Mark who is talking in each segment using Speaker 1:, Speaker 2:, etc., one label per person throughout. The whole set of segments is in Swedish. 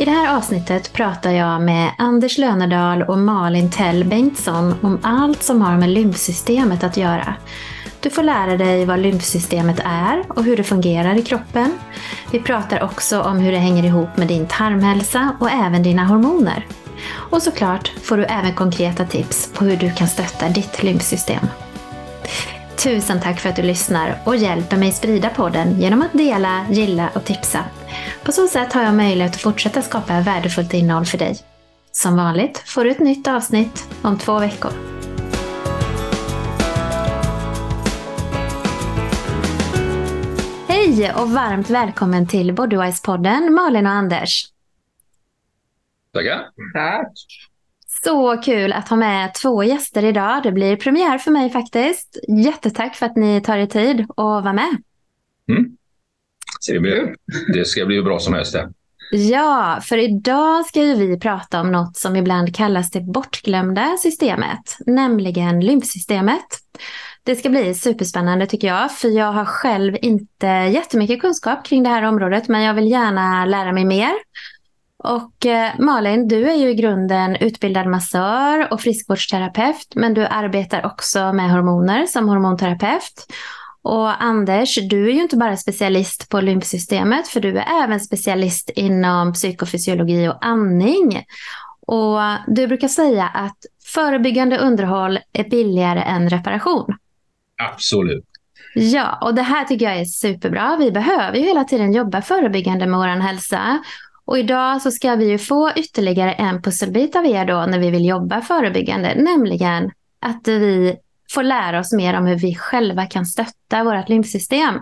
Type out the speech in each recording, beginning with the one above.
Speaker 1: I det här avsnittet pratar jag med Anders Lönerdal och Malin Tell Bengtsson om allt som har med lymfsystemet att göra. Du får lära dig vad lymfsystemet är och hur det fungerar i kroppen. Vi pratar också om hur det hänger ihop med din tarmhälsa och även dina hormoner. Och såklart får du även konkreta tips på hur du kan stötta ditt lymfsystem. Tusen tack för att du lyssnar och hjälper mig sprida podden genom att dela, gilla och tipsa. På så sätt har jag möjlighet att fortsätta skapa värdefullt innehåll för dig. Som vanligt får du ett nytt avsnitt om två veckor. Hej och varmt välkommen till Bodywise-podden Malin och Anders.
Speaker 2: Tackar.
Speaker 3: Tack.
Speaker 1: Så kul att ha med två gäster idag. Det blir premiär för mig faktiskt. Jättetack för att ni tar er tid att vara med.
Speaker 2: Mm. Det, blir, det ska bli bra som helst.
Speaker 1: Ja, för idag ska ju vi prata om något som ibland kallas det bortglömda systemet, nämligen lymfsystemet. Det ska bli superspännande tycker jag, för jag har själv inte jättemycket kunskap kring det här området, men jag vill gärna lära mig mer. Och eh, Malin, du är ju i grunden utbildad massör och friskvårdsterapeut, men du arbetar också med hormoner som hormonterapeut. Och Anders, du är ju inte bara specialist på lymfsystemet, för du är även specialist inom psykofysiologi och andning. Och du brukar säga att förebyggande underhåll är billigare än reparation.
Speaker 2: Absolut.
Speaker 1: Ja, och det här tycker jag är superbra. Vi behöver ju hela tiden jobba förebyggande med vår hälsa. Och idag så ska vi ju få ytterligare en pusselbit av er då när vi vill jobba förebyggande, nämligen att vi får lära oss mer om hur vi själva kan stötta vårt lymfsystem.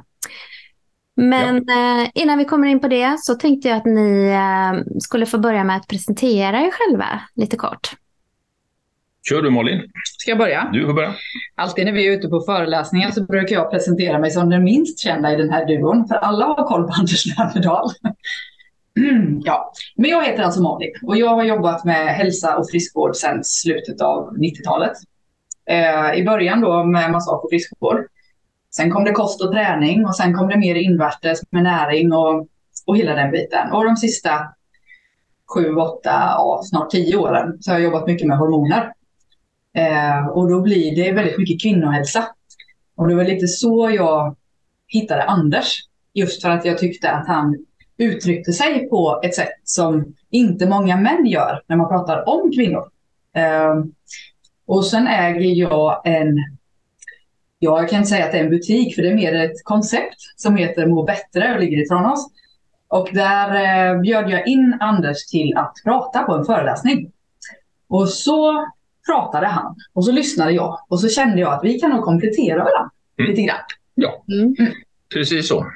Speaker 1: Men ja. eh, innan vi kommer in på det så tänkte jag att ni eh, skulle få börja med att presentera er själva lite kort.
Speaker 2: Kör du Malin.
Speaker 3: Ska jag börja?
Speaker 2: Du får börja.
Speaker 3: Alltid när vi är ute på föreläsningar så brukar jag presentera mig som den minst kända i den här duon. För alla har koll på Anders Lönerdal. ja, men jag heter alltså Malin och jag har jobbat med hälsa och friskvård sedan slutet av 90-talet. Eh, I början då med massage och friskvård. Sen kom det kost och träning och sen kom det mer invärtes med näring och, och hela den biten. Och de sista sju, åtta, ja, snart tio åren så har jag jobbat mycket med hormoner. Eh, och då blir det väldigt mycket kvinnohälsa. Och det var lite så jag hittade Anders. Just för att jag tyckte att han uttryckte sig på ett sätt som inte många män gör när man pratar om kvinnor. Eh, och sen äger jag en, ja, jag kan inte säga att det är en butik, för det är mer ett koncept som heter Må bättre och ligger i Tranås. Och där eh, bjöd jag in Anders till att prata på en föreläsning. Och så pratade han och så lyssnade jag och så kände jag att vi kan nog komplettera varandra mm. lite grann.
Speaker 2: Ja, mm. precis så.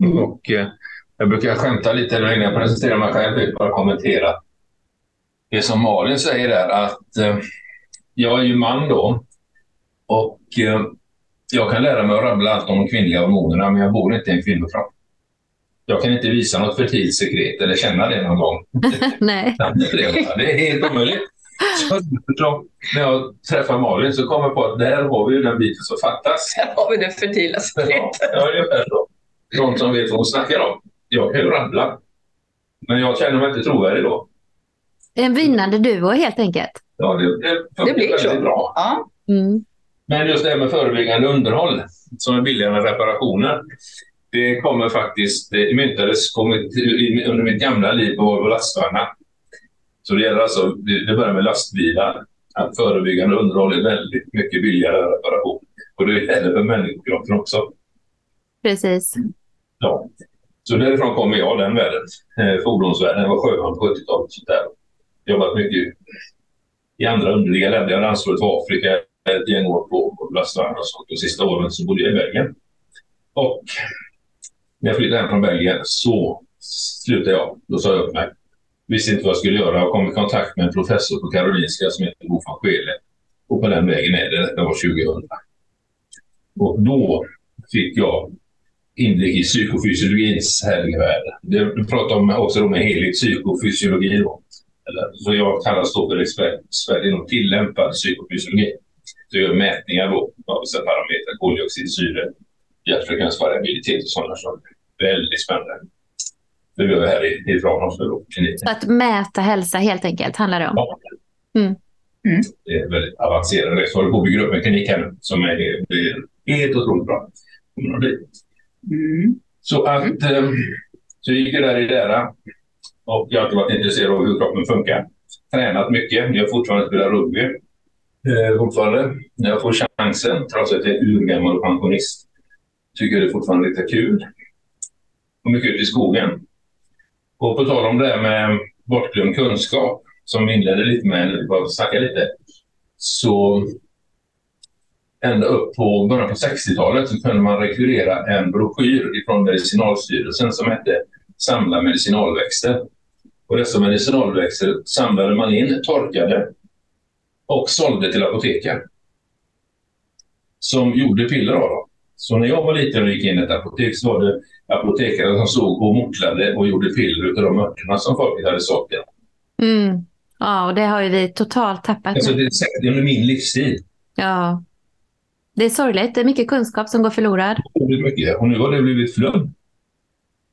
Speaker 2: Mm. Och, eh, jag brukar skämta lite innan jag presenterar mig själv, bara kommentera det som Malin säger där att eh, jag är ju man då och eh, jag kan lära mig att rabbla allt om de kvinnliga hormonerna men jag bor inte i en kvinnokropp. Jag kan inte visa något fertilt sekret eller känna det någon gång.
Speaker 1: Nej.
Speaker 2: Det är helt omöjligt. Så, när jag träffar Malin så kommer jag på att där har vi ju den biten som fattas.
Speaker 3: Här har vi det fertila sekretet.
Speaker 2: Ja, ungefär så. Någon som vet vad hon snackar om. Jag kan ju rabbla. Men jag känner mig inte trovärdig då.
Speaker 1: En vinnande duo helt enkelt.
Speaker 2: Ja, det, det,
Speaker 3: det blir så.
Speaker 2: bra.
Speaker 3: Ja.
Speaker 1: Mm.
Speaker 2: Men just det här med förebyggande underhåll som är billigare än reparationer. Det kommer faktiskt, det myntades under mitt gamla liv på Volvo lastvagnar. Så det gäller alltså, det börjar med lastbilar. Att förebyggande underhåll är väldigt mycket billigare än reparation. Och det gäller för människokroppen också.
Speaker 1: Precis.
Speaker 2: Ja. Så därifrån kommer jag, den världen. Eh, fordonsvärlden. Jag var sjöman på 70-talet. Jobbat mycket i andra underliga länder. Jag hade ansvaret för Afrika ett gäng år på, lastvagnar och sånt. De sista åren så bodde jag i Belgien. Och när jag flyttade hem från Belgien så slutade jag. Då sa jag upp mig. Visste inte vad jag skulle göra. Jag kom i kontakt med en professor på Karolinska som heter Bo van Schele. Och på den vägen är det. Det var 2000. Och då fick jag inblick i psykofysiologins härliga värld. Du pratar om också om en helig psykofysiologi. Då. Eller, så jag kallas då för expert inom tillämpad psykofysiologi. Så jag gör mätningar då av vissa parametrar, koldioxid, syre, hjärtfrekvensvariabilitet och sådana saker. Väldigt spännande. Det gör vi här ifrån oss då,
Speaker 1: Så att mäta hälsa helt enkelt handlar det om?
Speaker 2: Ja. Mm. Mm. Det är väldigt avancerat. Så håller på att bygga upp en klinik här nu som är, är helt otroligt bra. Mm. Så att mm. så gick jag där i lära och jag har alltid varit intresserad av hur kroppen funkar. Tränat mycket. Jag fortfarande spelar rugby eh, fortfarande när jag får chansen, trots att jag är urgammal pensionist. Tycker det är fortfarande lite kul. Och mycket ute i skogen. Och på tal om det här med bortglömd kunskap, som vi inledde lite med, bara snacka lite, så ända upp på början på 60-talet så kunde man rekvirera en broschyr från Medicinalstyrelsen som hette Samla medicinalväxter. Och dessa medicinalväxter samlade man in, torkade och sålde till apoteken. Som gjorde piller av dem. Så när jag var liten och gick in i ett apotek så var det apotekare som såg och mortlade och gjorde piller av de örterna som folk hade sålt
Speaker 1: mm. Ja, och det har ju vi totalt tappat.
Speaker 2: Alltså, det är under min livstid.
Speaker 1: Ja. Det är sorgligt. Det är mycket kunskap som går förlorad.
Speaker 2: mycket. Och nu har det blivit flum.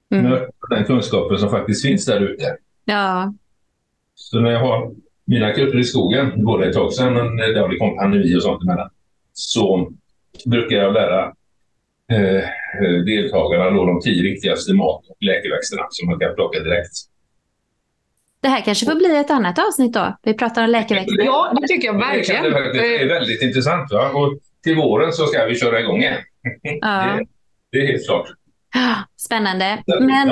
Speaker 2: Mm. Den kunskapen som faktiskt finns där ute.
Speaker 1: Ja.
Speaker 2: Så när jag har mina kurser i skogen, det går ett tag sedan, men det har kom pandemi och sånt emellan, så brukar jag lära eh, deltagarna då de tio viktigaste mat och läkeväxterna som man kan plocka direkt.
Speaker 1: Det här kanske får bli ett annat avsnitt då? Vi pratar om läkeväxter.
Speaker 3: Ja, det tycker jag verkligen.
Speaker 2: Det, det, det är väldigt intressant. Va? Och till våren så ska vi köra igång igen. Ja. Det, det är helt klart.
Speaker 1: Spännande. Men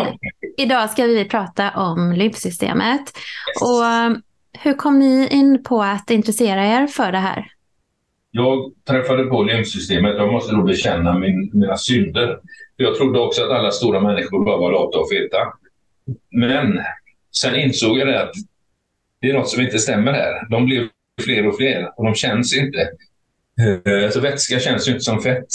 Speaker 1: idag ska vi prata om lymfsystemet. Yes. Och hur kom ni in på att intressera er för det här?
Speaker 2: Jag träffade på lymfsystemet. Jag måste då bekänna min, mina synder. Jag trodde också att alla stora människor bara var lata och feta. Men sen insåg jag att det är något som inte stämmer här. De blev fler och fler och de känns inte. Eh, alltså vätska känns ju inte som fett.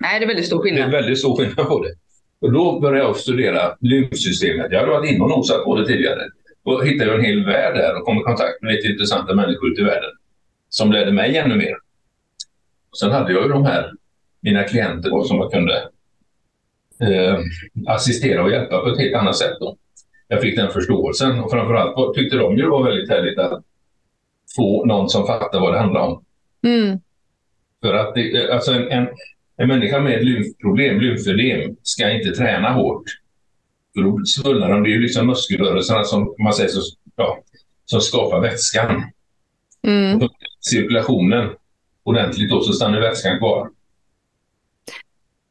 Speaker 3: Nej, det är väldigt stor skillnad.
Speaker 2: Det är väldigt stor skillnad på det. Och då började jag studera lymfsystemet. Jag hade varit inne och nosat på det tidigare. Och hittade en hel värld där och kom i kontakt med lite intressanta människor ute i världen. Som ledde mig ännu mer. Och sen hade jag ju de här, mina klienter då, som jag kunde eh, assistera och hjälpa på ett helt annat sätt. Då. Jag fick den förståelsen och framförallt tyckte de ju det var väldigt härligt att få någon som fattar vad det handlar om. Mm. För att det, alltså en, en, en människa med lymfproblem, lymfödem, ska inte träna hårt. För då svullnar de. Det är ju liksom muskelrörelserna som, man säger, så, ja, som skapar vätskan. Mm. Cirkulationen ordentligt då så stannar vätskan kvar.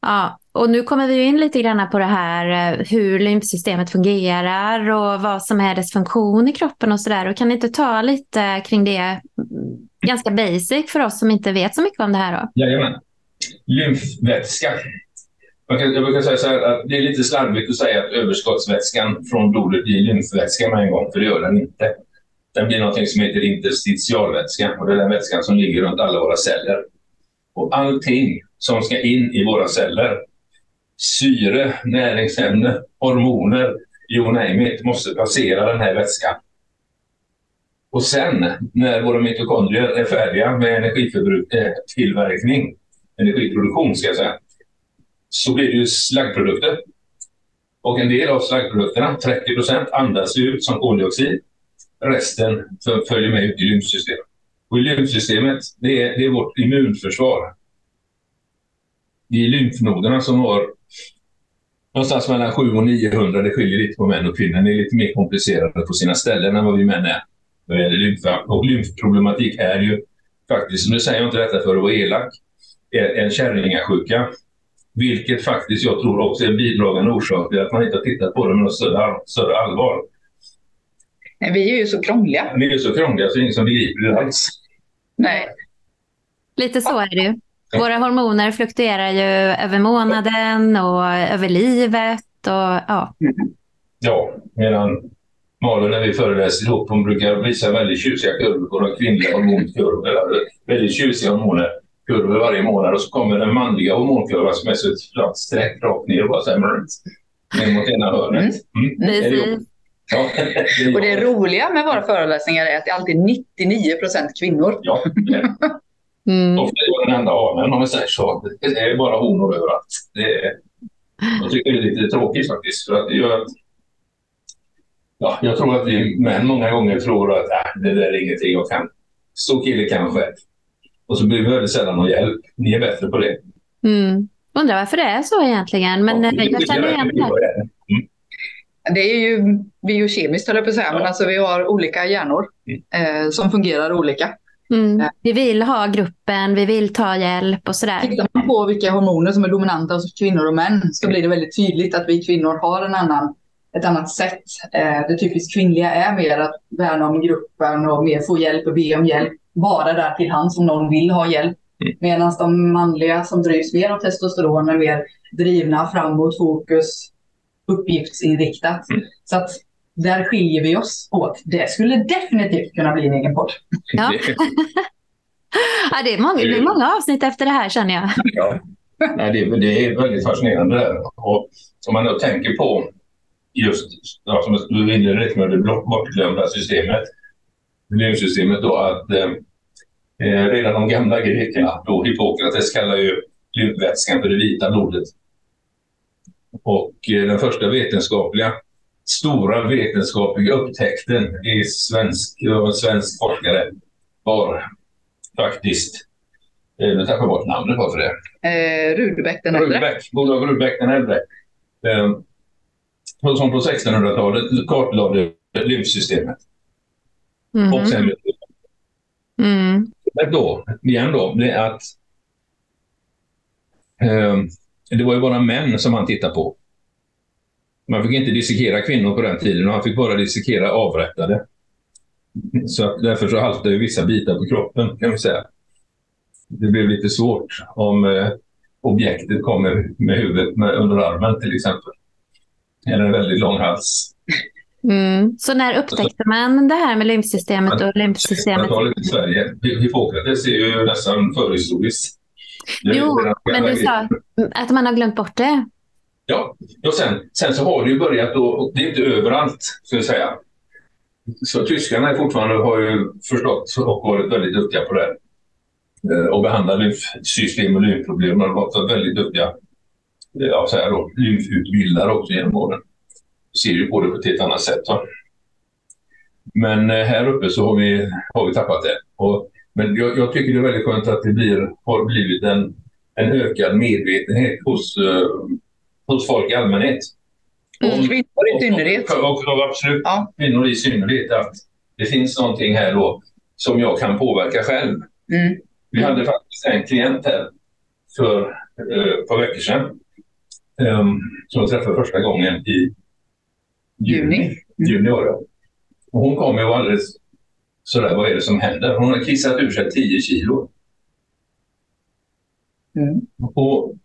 Speaker 1: Ja, och nu kommer vi in lite grann på det här eh, hur lymfsystemet fungerar och vad som är dess funktion i kroppen och sådär. Och kan ni inte ta lite kring det ganska basic för oss som inte vet så mycket om det här då?
Speaker 2: Jajamän. Lymfvätska. Kan, jag brukar säga så här att det är lite slarvigt att säga att överskottsvätskan från blodet blir lymfvätska med en gång, för det gör den inte. Den blir något som heter interstitialvätska och det är den vätskan som ligger runt alla våra celler. Och allting som ska in i våra celler, syre, näringsämne, hormoner, you name it, måste passera den här vätskan. Och sen när våra mitokondrier är färdiga med energitillverkning, eh, energiproduktion ska jag säga, så blir det ju slaggprodukter. Och en del av slaggprodukterna, 30 procent, andas ut som koldioxid. Resten följer med ut i lymfsystemet. Och i lymfsystemet, det är, det är vårt immunförsvar. Det är lymfnoderna som har någonstans mellan 700 och 900. Det skiljer lite på män och kvinnor. det är lite mer komplicerade på sina ställen än vad vi män är. Och lymfproblematik är ju faktiskt, nu säger jag inte detta för att vara elak, en kärringasjuka. Vilket faktiskt jag tror också är en bidragande orsak till att man inte har tittat på det med något större, större allvar.
Speaker 3: Nej, vi är ju så krångliga.
Speaker 2: Vi är så krångliga så det är ingen som begriper det alls.
Speaker 3: Nej.
Speaker 1: Lite så är det ju. Våra hormoner fluktuerar ju över månaden och över livet. Och, ja.
Speaker 2: ja, medan Malin när vi föreläser ihop, hon brukar visa väldigt tjusiga kurvor på de kvinnliga hormonkurvorna. Väldigt tjusiga hormoner. kurvor varje månad och så kommer den manliga hormonkurvan som är så ett flatt streck rakt ner och bara så här, ner mot ena hörnet.
Speaker 1: Mm. Mm.
Speaker 3: Ja, det och det roliga med våra föreläsningar är att det alltid är 99 procent kvinnor.
Speaker 2: Ja, mm. Ofta är jag den enda hanen om vi säger så. Det är bara honor överallt. Det är, jag tycker det är lite tråkigt faktiskt. För att det gör att, ja, jag tror att vi män många gånger tror att äh, det där är ingenting jag kan. Stor kille kan själv. Och så blir vi väldigt sällan någon hjälp. Ni är bättre på det.
Speaker 1: Mm. Undrar varför det är så egentligen. Men ja, jag känner igen det. Mm.
Speaker 3: Det är ju biokemiskt, höll jag på att säga, ja. men alltså vi har olika hjärnor mm. eh, som fungerar olika.
Speaker 1: Mm. Vi vill ha gruppen, vi vill ta hjälp och sådär.
Speaker 3: Tittar man på vilka hormoner som är dominanta hos kvinnor och män så blir det väldigt tydligt att vi kvinnor har en annan, ett annat sätt. Eh, det typiskt kvinnliga är mer att värna om gruppen och mer få hjälp och be om hjälp. Vara där till hands om någon vill ha hjälp. Mm. Medan de manliga som drivs mer av testosteron är mer drivna framåt, fokus, uppgiftsinriktat. Mm. Så att där skiljer vi oss åt. Det skulle definitivt kunna bli en egen podd.
Speaker 1: Ja. ja, det, är många, det är många avsnitt efter det här känner jag.
Speaker 2: Ja. Nej, det, det är väldigt fascinerande. Där. Och om man då tänker på just, ja, som du var inne med det bortglömda systemet, miljösystemet då, att eh, eh, redan de gamla grekerna, då Hippokrates kallar ju lymfvätskan för det vita blodet. Och eh, den första vetenskapliga stora vetenskapliga upptäckten i svensk, av en svensk forskare var faktiskt, eh, nu tappar jag bort namnet bara för det.
Speaker 3: Eh, Rudbeck den äldre.
Speaker 2: Rudbeck, Rudbeck den äldre. Eh, som på 1600-talet kartlade lymfsystemet. Mm. Och sen mm. då, igen då, det är att eh, det var ju bara män som han tittade på. Man fick inte dissekera kvinnor på den tiden och man fick bara dissekera avrättade. Så därför så haltade vissa bitar på kroppen kan vi säga. Det blev lite svårt om eh, objektet kommer med huvudet med, under armen till exempel. Eller en väldigt lång hals.
Speaker 1: Mm. Så när upptäckte man det här med lymfsystemet och lymfsystemet?
Speaker 2: i Sverige. Hippokrates är ju nästan förhistoriskt.
Speaker 1: Jo, men du sa att man har glömt bort det.
Speaker 2: Ja, och sen, sen så har det ju börjat, och det är inte överallt, ska jag säga. Så tyskarna är fortfarande, har ju förstått och varit väldigt duktiga på det. Eh, och behandla lymfsystem och lymfproblem. De har varit väldigt duktiga ja, så här då, lymfutbildare också genom åren. Ser ju på det på ett helt annat sätt. Va? Men eh, här uppe så har vi, har vi tappat det. Och, men jag, jag, tycker det är väldigt skönt att det blir, har blivit en, en ökad medvetenhet hos hos folk i allmänhet.
Speaker 3: Mm, kvinnor i synnerhet.
Speaker 2: Och, och, och absolut ja. kvinnor i synnerhet. Att det finns någonting här då som jag kan påverka själv. Mm. Vi hade faktiskt en klient här för eh, ett par veckor sedan som jag träffade första gången i juni. Mm. juni år, och hon kom ju alldeles sådär, vad är det som händer? Hon har kissat ur sig 10 kilo. Mm. Och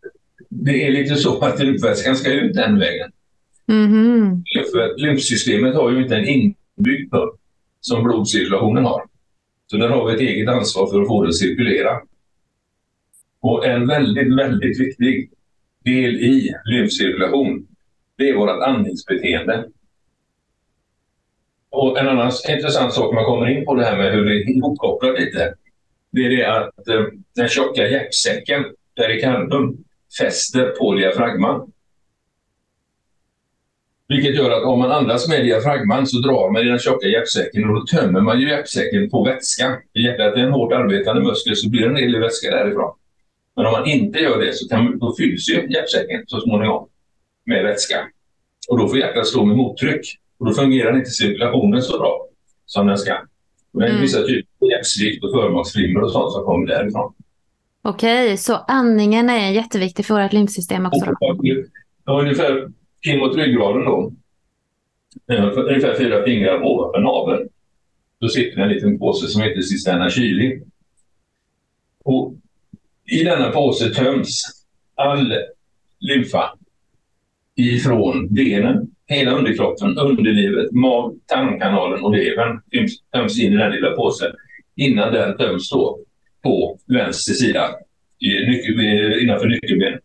Speaker 2: det är lite så att lymfvätskan ska ut den vägen. Mm. Lymfsystemet har ju inte en inbyggd pump som blodcirkulationen har. Så där har vi ett eget ansvar för att få det att cirkulera. Och en väldigt, väldigt viktig del i lymfcirkulation, det är vårt andningsbeteende. Och en annan intressant sak man kommer in på det här med hur det är ihopkopplat lite, det är det att eh, den tjocka hjärtsäcken, perikardum, fäster på diafragman. Vilket gör att om man andas med diafragman så drar man i den tjocka hjärtsäcken och då tömmer man ju hjärtsäcken på vätska. Hjärtat är en hårt arbetande muskel så blir det en del vätska därifrån. Men om man inte gör det så kan, då fylls ju hjärtsäcken så småningom med vätska. Och då får hjärtat stå med mottryck. Och då fungerar inte cirkulationen så bra som den ska. Och det är mm. vissa typer av hjärtsvikt och förmaksflimmer och sånt som kommer därifrån.
Speaker 1: Okej, så andningen är jätteviktig för vårt lymfsystem också? Då.
Speaker 2: Ja, ungefär in mot ryggraden då. Ungefär fyra fingrar ovanför naveln. Då sitter en liten påse som heter cisterna kyli. Och I denna påse töms all lymfa ifrån benen, hela underkroppen, underlivet, mag, tarmkanalen och levern töms in i den lilla påsen innan den töms då på vänster sida i nyckel, innanför nyckelbenet.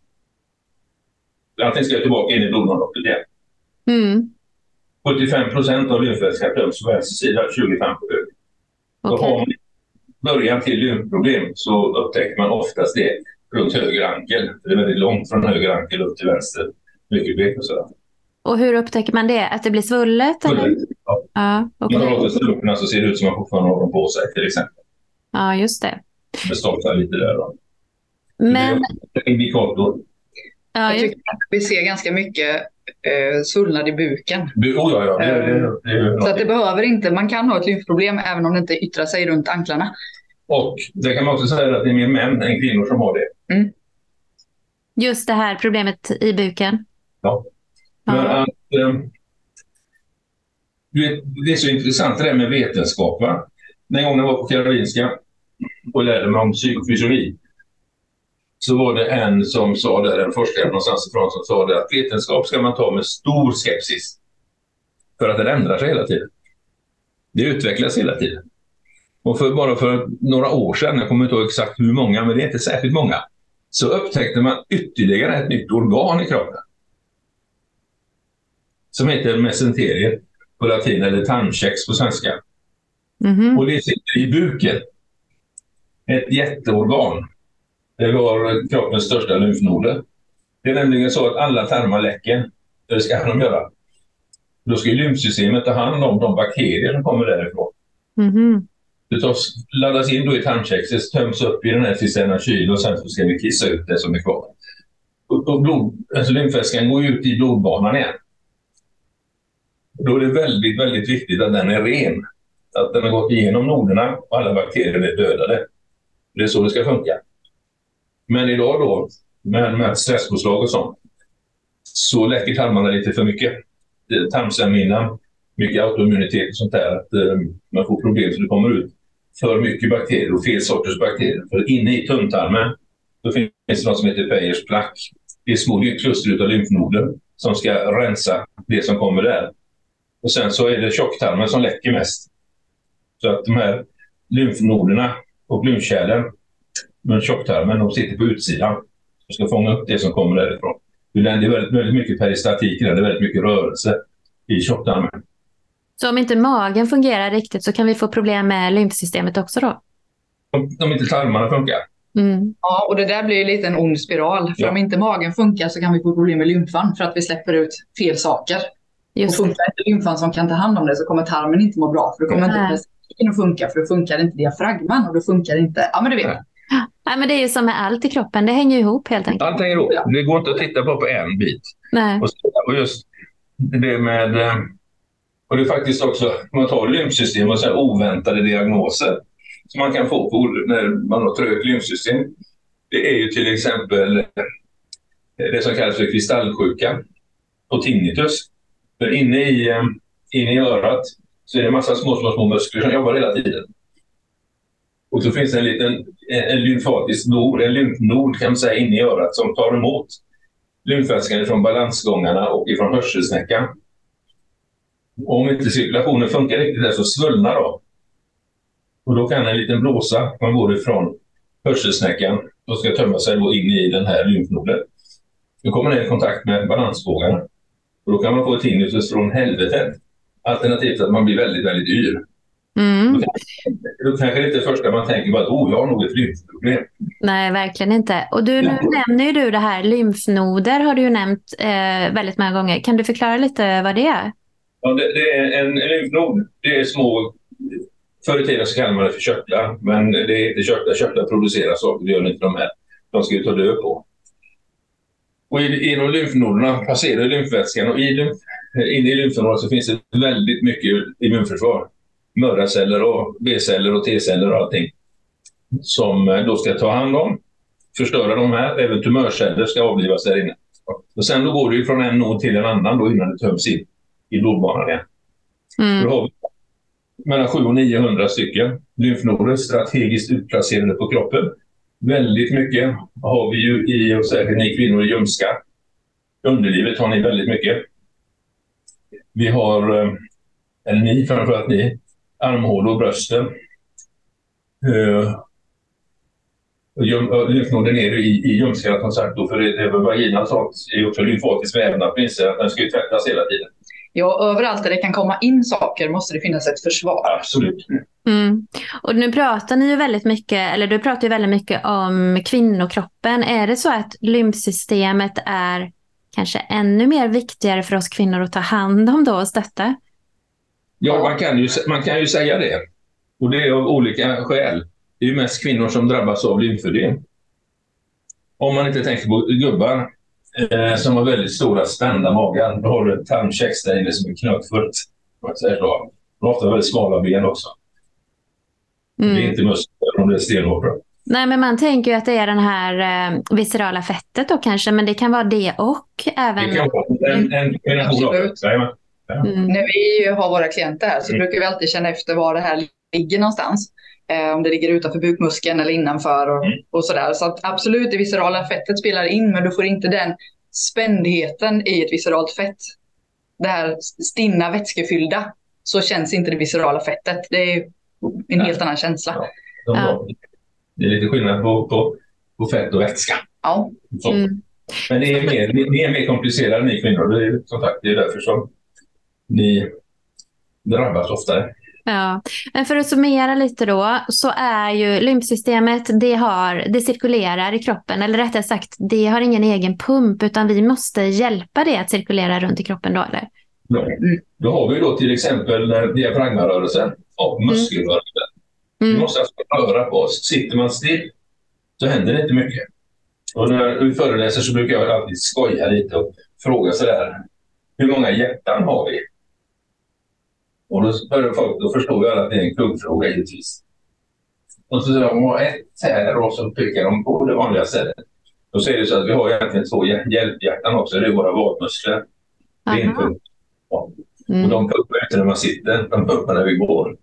Speaker 2: Allting ska tillbaka in i blodomloppet igen.
Speaker 1: Mm.
Speaker 2: 75 procent av lymfvätskan töms på vänster sida, 25 på höger.
Speaker 1: Okej.
Speaker 2: Och om början till lymfproblem så upptäcker man oftast det runt höger ankel. Det är väldigt långt från höger ankel upp till vänster nyckelben och sådär.
Speaker 1: Och hur upptäcker man det? Att det blir svullet? Eller?
Speaker 2: Ja.
Speaker 1: Ja, okej.
Speaker 2: man låter strumporna så ser det ut som att man fortfarande har dem på sig till exempel.
Speaker 1: ja, just det.
Speaker 2: Det stoltar lite där. Då.
Speaker 1: Men,
Speaker 2: Det är en indikator.
Speaker 1: ja,
Speaker 3: Jag tycker att vi ser ganska mycket eh, svullnad i buken.
Speaker 2: Bu- Oh, ja, ja. Det, det, det, är
Speaker 3: Så att det behöver inte, man kan ha ett lymfproblem även om det inte yttrar sig runt anklarna.
Speaker 2: Och det kan man också säga att det är mer män än kvinnor som har det.
Speaker 1: just det här problemet i buken.
Speaker 2: Ja. Men
Speaker 1: Ja.
Speaker 2: att, eh, du vet, det är så intressant det där med vetenskap. Va? Den gången jag var på Karolinska och lärde mig om psykofysiologi så var det en som sa där, en forskare någonstans ifrån som sa det att vetenskap ska man ta med stor skepsis. För att den ändrar sig hela tiden. Det utvecklas hela tiden. Och för, bara för några år sedan, jag kommer inte ihåg exakt hur många, men det är inte särskilt många, så upptäckte man ytterligare ett nytt organ i kroppen. Som heter mesenterier på latin, eller tarmkex på svenska.
Speaker 1: Mhm.
Speaker 2: Och det sitter i buken. Ett jätteorgan. Det var kroppens största lymfnoder. Det är nämligen så att alla tarmar läcker. Det ska de göra. Då ska lymfsystemet ta hand om de bakterier som kommer därifrån.
Speaker 1: Mhm.
Speaker 2: Det tas, laddas in då i tarmkexet, töms upp i den här cisternan kyl och sen så ska vi kissa ut det som är kvar. Och, och blod, alltså lymfvätskan går ut i blodbanan igen. Då är det väldigt, väldigt viktigt att den är ren. Att den har gått igenom noderna och alla bakterier är dödade. Det är så det ska funka. Men idag då, med, med stresspåslag och sånt, så läcker tarmarna lite för mycket. Eh, mycket autoimmunitet och sånt där. Att eh, man får problem så det kommer ut för mycket bakterier och fel sorters bakterier. För inne i tunntarmen då finns det något som heter Peyers plack. Det är små kluster av lymfnoder som ska rensa det som kommer där. Och sen så är det tjocktarmen som läcker mest. Så att de här lymfnoderna och lymfkärlen med tjocktarmen, de sitter på utsidan och ska fånga upp det som kommer därifrån. Det är väldigt, väldigt mycket peristatik det är väldigt mycket rörelse i tjocktarmen.
Speaker 1: Så om inte magen fungerar riktigt så kan vi få problem med lymfsystemet också då?
Speaker 2: Om, om inte tarmarna funkar.
Speaker 1: Mm.
Speaker 3: Ja, och det där blir ju lite en ond spiral. För
Speaker 2: Ja.
Speaker 3: om inte magen funkar så kan vi få problem med lymfan för att vi släpper ut fel saker. Och
Speaker 1: Just det.
Speaker 3: funkar inte lymfan som kan ta hand om det så kommer tarmen inte må bra. För då kommer
Speaker 1: Nej.
Speaker 3: inte plastiken att funka för då funkar inte diafragman och då funkar inte... Ja, men du vet.
Speaker 2: Nej.
Speaker 1: Nej, men det är ju som med allt i kroppen, det hänger ihop helt enkelt.
Speaker 2: Allt hänger ihop. Det går inte att titta bara på en bit.
Speaker 1: Nej.
Speaker 2: Och, och just det med... eh, Och det är faktiskt också, man tar lymfsystem och så här oväntade diagnoser som man kan få på, när man har trögt lymfsystem. Det är ju till exempel eh, det som kallas för kristallsjuka och tinnitus. För inne i, eh, inne i örat så är det en massa små, små, små muskler som jobbar hela tiden. Och så finns det en liten en, en lymfatisk nod, en lymfnod kan man säga, inne i örat som tar emot lymfvätskan från balansgångarna och ifrån hörselsnäckan. Och om inte cirkulationen funkar riktigt där så svullnar de. Och då kan en liten blåsa, man går ifrån hörselsnäckan och ska tömma sig då in i den här lymfnoden. Då kommer den i kontakt med balansbågarna. Och då kan man få ett tinnitus från helvetet. Alternativt att man blir väldigt, väldigt yr.
Speaker 1: Mm.
Speaker 2: Då kanske det inte är första man tänker att oh, jag har nog ett lymfproblem.
Speaker 1: Nej, verkligen inte. Och du, nu nämner ju du det här, lymfnoder har du ju nämnt eh, väldigt många gånger. Kan du förklara lite vad det är?
Speaker 2: Ja, det, det är en, en lymfnod. Det är små... Förr i tiden så kallade man det för körtlar, men det är inte körtlar. Körtlar producerar saker, det gör inte de här. De ska ju ta död på. Och i, inom lymfnoderna passerar lymfvätskan och i inne i lymfnoderna så finns det väldigt mycket immunförsvar. Mördarceller och B-celler och T-celler och allting. Som eh, då ska ta hand om, förstöra de här. Även tumörceller ska avlivas där inne. Och sen då går det ju från en nod till en annan då innan det töms in i blodbanan igen. Då
Speaker 1: Mm.
Speaker 2: har vi mellan 700 och 900 stycken lymfnoder strategiskt utplacerade på kroppen. Väldigt mycket har vi ju i, och särskilt ni kvinnor, i ljumskar. Underlivet har ni väldigt mycket. Vi har, eh, eller ni framförallt ni, armhålor och brösten. Eh, lymfnoden ner i, i ljumskarna som sagt. Då, för det, det vaginan sånt är också lymfatisk vävnad. Den ska ju tvättas hela tiden.
Speaker 3: Ja, överallt där det kan komma in saker måste det finnas ett försvar.
Speaker 2: Absolut.
Speaker 1: Mm. Och nu pratar ni ju väldigt mycket, eller du pratar ju väldigt mycket om kvinnokroppen. Är det så att lymfsystemet är kanske ännu mer viktigare för oss kvinnor att ta hand om då och stötta?
Speaker 2: Ja, man kan ju, man kan ju säga det. Och det är av olika skäl. Det är ju mest kvinnor som drabbas av lymfödem. Om man inte tänker på gubbar eh, som har väldigt stora spända magar. Då har du tarmkex där inne som är knökfullt. De har ofta väldigt smala ben också. Mm. Det är inte muskler om det är stenhårt.
Speaker 1: Nej, men man tänker ju att det är den här eh, viscerala fettet då kanske, men det kan vara det och även...
Speaker 2: Det kan vara en, en kombination av det.
Speaker 3: Mm. När vi har våra klienter här så mm. brukar vi alltid känna efter var det här ligger någonstans. Eh, om det ligger utanför bukmuskeln eller innanför och, mm. och sådär. Så att absolut, det viscerala fettet spelar in, men du får inte den spändheten i ett visceralt fett. Det här stinna vätskefyllda, så känns inte det viscerala fettet. Det är en helt annan känsla. Ja,
Speaker 2: ja. Det är lite skillnad på, på, på fett och vätska.
Speaker 3: Ja. Mm.
Speaker 2: Men det är mer, är mer komplicerade ni kvinnor. Det är, som sagt, det är därför som ni drabbas oftare.
Speaker 1: Ja, men för att summera lite då så är ju lymfsystemet, det, har, det cirkulerar i kroppen, eller rättare sagt, det har ingen egen pump utan vi måste hjälpa det att cirkulera runt i kroppen då, eller?
Speaker 2: Ja, då har vi då till exempel diafragmarörelsen och mm. muskelrörelsen. Mm. Vi måste alltså röra på oss. Sitter man still så händer det inte mycket. Och när vi föreläser så brukar jag alltid skoja lite och fråga sådär, hur många hjärtan har vi? Och då börjar folk, då förstår ju alla att det är en kuggfråga givetvis. Och så säger de, ett här och så pekar de på det vanliga stället. Då säger det så att vi har egentligen två hjälphjärtan också, det är våra vadmuskler. Ja. Mm. Och de pumpar inte när man sitter, de pumpar när vi går.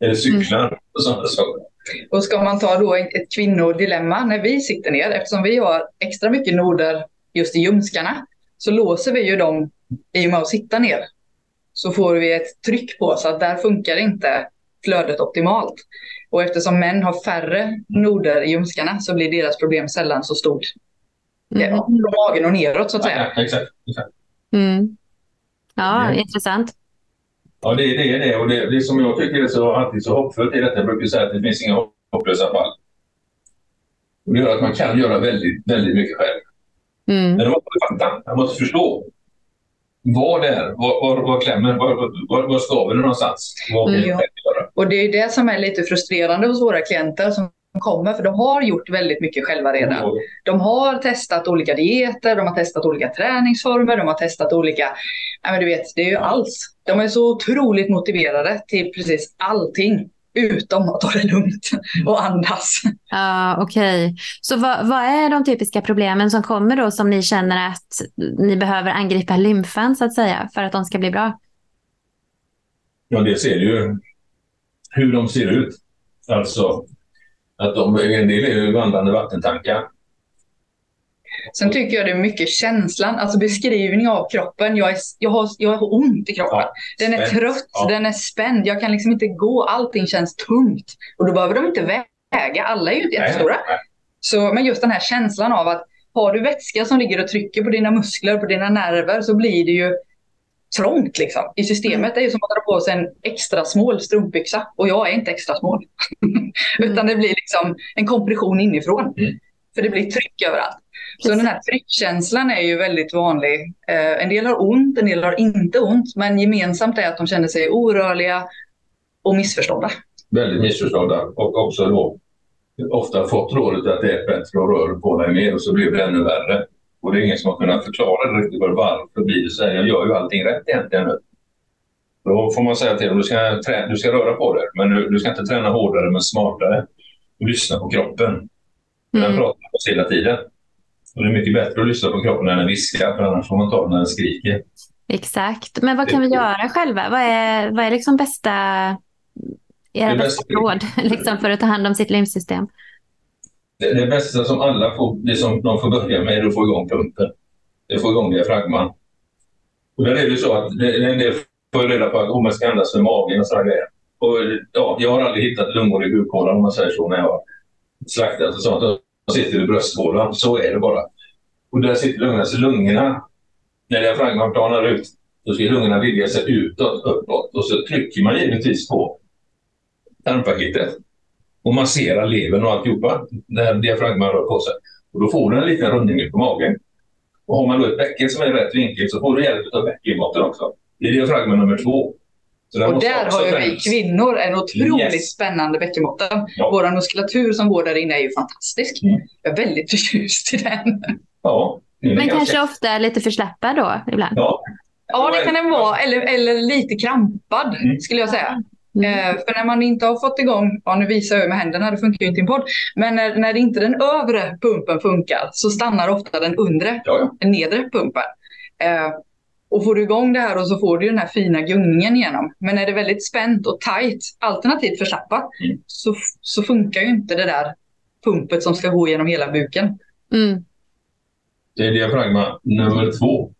Speaker 2: Eller cyklar mm. och sådana saker.
Speaker 3: Och ska man ta då ett kvinnodilemma när vi sitter ner, eftersom vi har extra mycket noder just i ljumskarna, så låser vi ju dem i och med att sitta ner så får vi ett tryck på så att där funkar inte flödet optimalt. Och eftersom män har färre noder i ljumskarna så blir deras problem sällan så stort. Mm. Ja, från magen och neråt så att säga.
Speaker 2: Ja, exakt. exakt.
Speaker 1: Mm. Ja, mm. intressant.
Speaker 2: Ja, det, det är det. Och det, det som jag tycker är så, alltid så hoppfullt i detta, jag brukar säga att det finns inga hopplösa fall. Och det gör att man kan göra väldigt, väldigt mycket själv. Mm. Men man måste fatta, man måste förstå. Vad det är, var, var, var klämmer, var, var, var skaver det någonstans? Ja.
Speaker 3: Och det är det som är lite frustrerande hos våra klienter som kommer, för de har gjort väldigt mycket själva redan. De har testat olika dieter, de har testat olika träningsformer, de har testat olika, ja men du vet, det är ju alls. De är så otroligt motiverade till precis allting utom att ta det lugnt och andas.
Speaker 1: Ja, Okej, okay. så vad, vad, är de typiska problemen som kommer då som ni känner att ni behöver angripa lymfan så att säga för att de ska bli bra?
Speaker 2: Ja, det ser ju hur de ser ut. Alltså att de, en del är ju vandrande vattentankar.
Speaker 3: Sen tycker jag det är mycket känslan, alltså beskrivning av kroppen. Jag, är, jag, har, jag har ont i kroppen. Ja, den är trött, ja. den är spänd. Jag kan liksom inte gå. Allting känns tungt. Och då behöver de inte väga. Alla är ju inte jättestora. Så, men just den här känslan av att har du vätska som ligger och trycker på dina muskler på dina nerver så blir det ju trångt liksom. I systemet mm. det är ju som att dra på sig en extra smål strumpbyxa. Och jag är inte extra smål. mm. Utan det blir liksom en kompression inifrån. Mm. För det blir tryck överallt. Så den här tryckkänslan är ju väldigt vanlig. Eh, en del har ont, en del har inte ont, men gemensamt är att de känner sig orörliga och missförstådda.
Speaker 2: Väldigt missförstådda och också då ofta fått rådet att det är bättre att röra på dig mer och så blir det ännu värre. Och det är ingen som har kunnat förklara riktigt varför blir det så här. Jag gör ju allting rätt egentligen nu. Då får man säga till dem, du ska, träna, du ska röra på dig, men du, du ska inte träna hårdare men smartare. Lyssna på kroppen. Den mm. pratar oss hela tiden. Och det är mycket bättre att lyssna på kroppen när den viskar, för annars får man ta den när den skriker.
Speaker 1: Exakt. Men vad kan vi göra själva? Vad är, vad är liksom bästa, era bästa råd liksom för att ta hand om sitt lymfsystem?
Speaker 2: Det, det bästa som alla får, det som de får börja med är att få igång pumpen. Det får igång diafragman. Och där är det så att en del får reda på att oh, man ska andas med magen och sådana grejer. Och, ja, jag har aldrig hittat lungor i bukhålan om man säger så när jag har slaktat och sånt sitter i brösthålan. Så är det bara. Och där sitter lungorna. Så lungorna, när diafragman planar ut, då ska lungorna vidga sig utåt, uppåt. Och så trycker man givetvis på tarmpaketet och masserar levern och alltihopa när diafragman rör på sig. Och då får du en liten rundning på magen. Och har man då ett bäcken som är i rätt vinkel så får du hjälp av bäckenbotten också. Det är diafragma nummer två
Speaker 3: och där har ju vi kvinnor en otroligt yes. spännande bäckenbotten. Ja. Vår muskulatur som går där inne är ju fantastisk. Mm. Jag är väldigt förtjust i den.
Speaker 2: Ja.
Speaker 1: Men kanske ofta lite förslappad då ibland?
Speaker 2: Ja.
Speaker 3: Ja, det kan den vara. Eller, eller lite krampad mm. skulle jag säga. Mm. Eh, för när man inte har fått igång, ja nu visar jag med händerna, det funkar ju inte i en podd, men när, när inte den övre pumpen funkar så stannar ofta den undre,
Speaker 2: ja, ja.
Speaker 3: den nedre pumpen. Och får du igång det här och så får du den här fina gungningen igenom. Men är det väldigt spänt och tajt, alternativt förslappat, mm. så, så funkar ju inte det där pumpet som ska gå genom hela buken.
Speaker 1: Mm.
Speaker 2: Det är diafragma nummer två.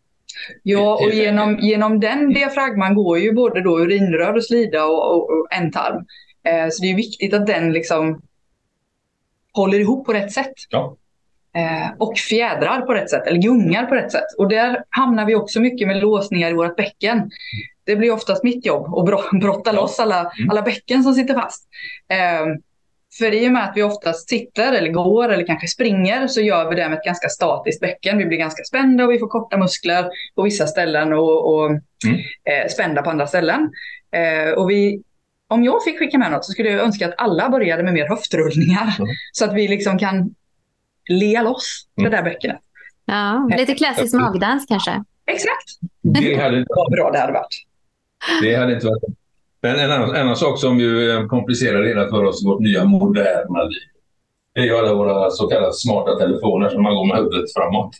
Speaker 3: Ja, och genom, genom den diafragman går ju både då urinrör och slida och, och, och ändtarm. Eh, så det är viktigt att den liksom håller ihop på rätt sätt.
Speaker 2: Ja.
Speaker 3: Eh, och fjädrar på rätt sätt, eller gungar på rätt sätt. Och där hamnar vi också mycket med låsningar i vårt bäcken. Det blir oftast mitt jobb att brotta loss alla, mm. alla bäcken som sitter fast. Eh, för i och med att vi oftast sitter eller går eller kanske springer så gör vi det med ett ganska statiskt bäcken. Vi blir ganska spända och vi får korta muskler på vissa ställen och, och mm. eh, spända på andra ställen. Eh, och vi, om jag fick skicka med något så skulle jag önska att alla började med mer höftrullningar. Mm. Så att vi liksom kan le loss mm. det där bäckenet.
Speaker 1: Ja, lite klassisk magdans kanske.
Speaker 3: Exakt.
Speaker 2: Det hade,
Speaker 3: Vad bra det hade varit.
Speaker 2: Det hade inte varit men en annan, en annan sak som ju eh, komplicerar hela för oss vårt nya moderna liv, det är ju alla våra så kallade smarta telefoner som man går med huvudet framåt.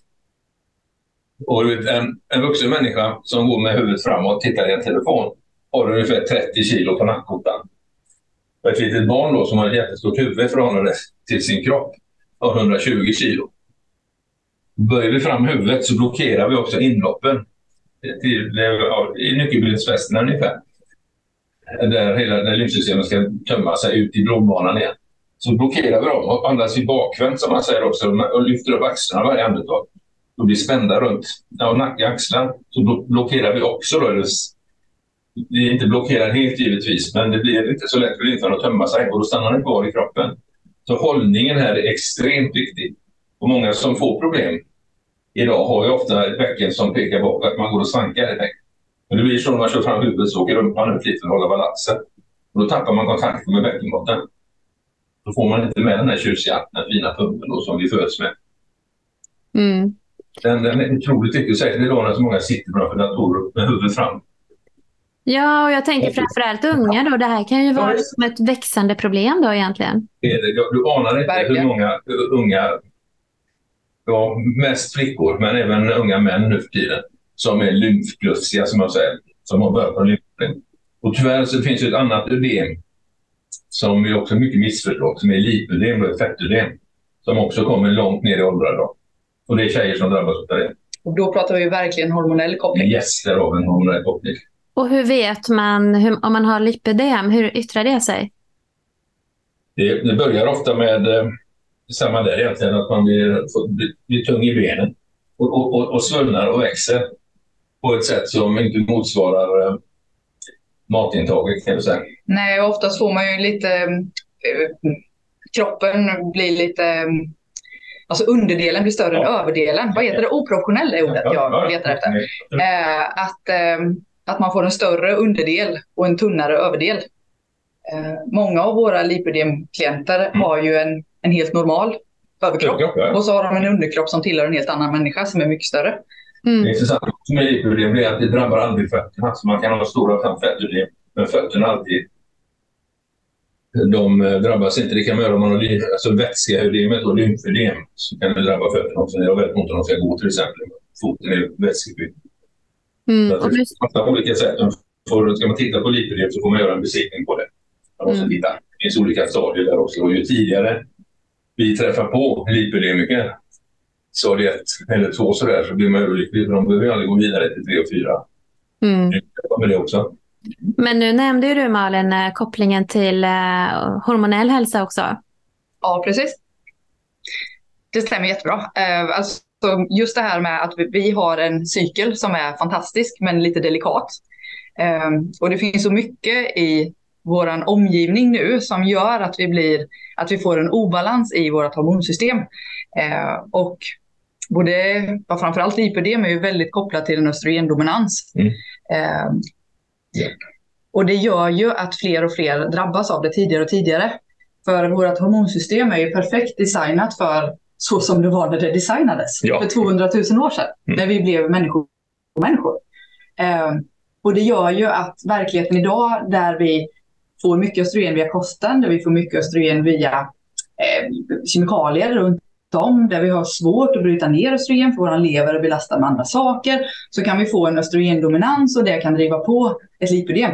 Speaker 2: Och en, en vuxen människa som går med huvudet framåt och tittar i en telefon har ungefär 30 kilo på nackkotan. Och ett litet barn då som har ett jättestort huvud i förhållande till sin kropp av 120 kilo. Böjer vi fram huvudet så blockerar vi också inloppen till, eh, i nyckelbensfästena ungefär där hela lymfsystemet ska tömma sig ut i blodbanan igen. Så blockerar vi dem och andas vi bakvänt som man säger också och lyfter upp axlarna varje andetag. Då blir spända runt ja, nacke, axlar. Så blockerar vi också. Då. Det är inte blockerar helt givetvis, men det blir inte så lätt för lymfan att tömma sig och då stannar den kvar i kroppen. Så hållningen här är extremt viktig. Och många som får problem idag har ju ofta bäcken som pekar bakåt, att man går och svankar i bäcken. Men det blir så när man kör fram huvudet så åker rumpan ut lite för att hålla balansen. Och då tappar man kontakten med bäckenbotten. Då får man inte med den här tjusiga, den fina pumpen då, som vi föds med.
Speaker 1: Mm.
Speaker 2: Den, den är otroligt viktig, särskilt idag när så många sitter framför datorer med huvudet fram.
Speaker 1: Ja, och jag tänker framförallt unga då. Det här kan ju vara som ett växande problem då egentligen.
Speaker 2: Du anar inte hur många unga, ja, mest flickor, men även unga män nu för tiden, som är lymfglufsiga, som jag säger, som har börjat på lymfen. Och tyvärr så finns det ett annat ödem som vi också mycket missförstått, som är lipödem, ett fettödem, som också kommer långt ner i åldrarna. Och det är tjejer som drabbas av det.
Speaker 3: Och då pratar vi verkligen hormonell koppling.
Speaker 2: Yes, där har vi en hormonell koppling.
Speaker 1: Och hur vet man hur, om man har lipödem? Hur yttrar det sig?
Speaker 2: Det, det börjar ofta med eh, samma där egentligen, att man blir, blir, blir tung i benen och, och, och, och svullnar och växer på ett sätt som inte motsvarar eh, matintaget kan du säga.
Speaker 3: Nej, oftast får man ju lite... Eh, kroppen blir lite... Eh, alltså underdelen blir större ja. än överdelen. Vad heter det? Oproportionell är ordet jag letar efter. Eh, att, eh, att man får en större underdel och en tunnare överdel. Eh, många av våra lipödemklienter mm. har ju en, en helt normal överkropp. Ja. Och så har de en underkropp som tillhör en helt annan människa som är mycket större.
Speaker 2: Mm. Det intressanta med lipödem är att det drabbar aldrig fötterna. Så man kan ha stora fettödem, men fötterna alltid de eh, drabbas inte. Det kan man göra om man har alltså vätskeödemet och lymfödem. Så kan det drabba fötterna också. Jag väldigt ont om de ska gå till exempel. Foten är vätskefylld. Mm. det finns massa olika sätt. För, ska man titta på lipödem så får man göra en besiktning på det. Man måste mm. titta. Det finns olika stadier där också. Och ju tidigare vi träffar på lipödemiker stadie ett eller två sådär så blir man överlycklig för de behöver ju aldrig gå vidare till tre och fyra.
Speaker 1: Mm.
Speaker 2: Med det också.
Speaker 1: Men nu nämnde ju du Malin eh, kopplingen till eh, hormonell hälsa också.
Speaker 3: Ja, precis. det stämmer jättebra. Eh, alltså, just det här med att vi har en cykel som är fantastisk men lite delikat. Eh, och det finns så mycket i vår omgivning nu som gör att vi, blir, att vi får en obalans i vårt hormonsystem. Eh, och både, framförallt lipödem är ju väldigt kopplat till en östrogendominans. Mm. Yeah. Och det gör ju att fler och fler drabbas av det tidigare och tidigare. För vårt hormonsystem är ju perfekt designat för så som det var när det designades ja. för 200 000 år sedan, mm. när vi blev människor. människor. Eh, och det gör ju att verkligheten idag, där vi får mycket östrogen via kosten, där vi får mycket östrogen via eh, kemikalier runt om, där vi har svårt att bryta ner östrogen för vår lever och belastar med andra saker, så kan vi få en östrogendominans och det kan driva på ett lipödem.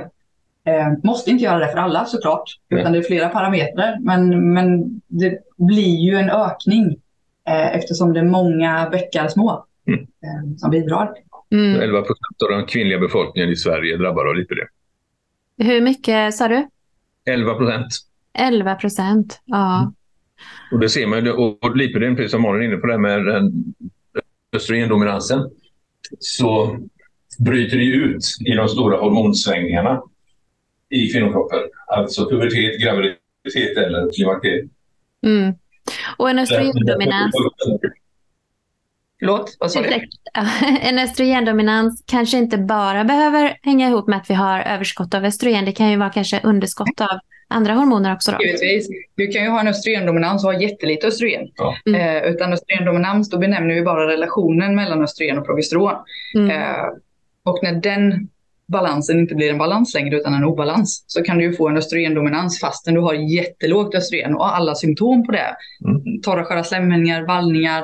Speaker 3: Eh, måste inte göra det för alla såklart, utan det är flera parametrar. Men, men det blir ju en ökning eftersom det är många bäckar små mm. eh, som bidrar.
Speaker 2: Mm. 11 procent av den kvinnliga befolkningen i Sverige drabbar av lipödem.
Speaker 1: Hur mycket sa du?
Speaker 2: 11 procent.
Speaker 1: 11 procent, ja. Mm.
Speaker 2: Och det ser man och lipödem, precis som Malin är inne på det med den östrogendominansen, så bryter det ut i de stora hormonsvängningarna i kvinnokroppen. Alltså pubertet, graviditet eller klimakteriet.
Speaker 1: Mm. Och en östrogendominans...
Speaker 3: Förlåt, vad sa du?
Speaker 1: En östrogendominans kanske inte bara behöver hänga ihop med att vi har överskott av östrogen. Det kan ju vara kanske underskott av andra hormoner också. Då.
Speaker 3: Givetvis. Du kan ju ha en östrogendominans och ha jättelite östrogen. Ja. Mm. Eh, utan östrogendominans, då benämner vi bara relationen mellan östrogen och progesteron. Mm. Eh, och när den balansen inte blir en balans längre utan en obalans så kan du få en östrogendominans fastän du har jättelågt östrogen och alla symptom på det. Mm. Torra sköra slemhinningar, vallningar,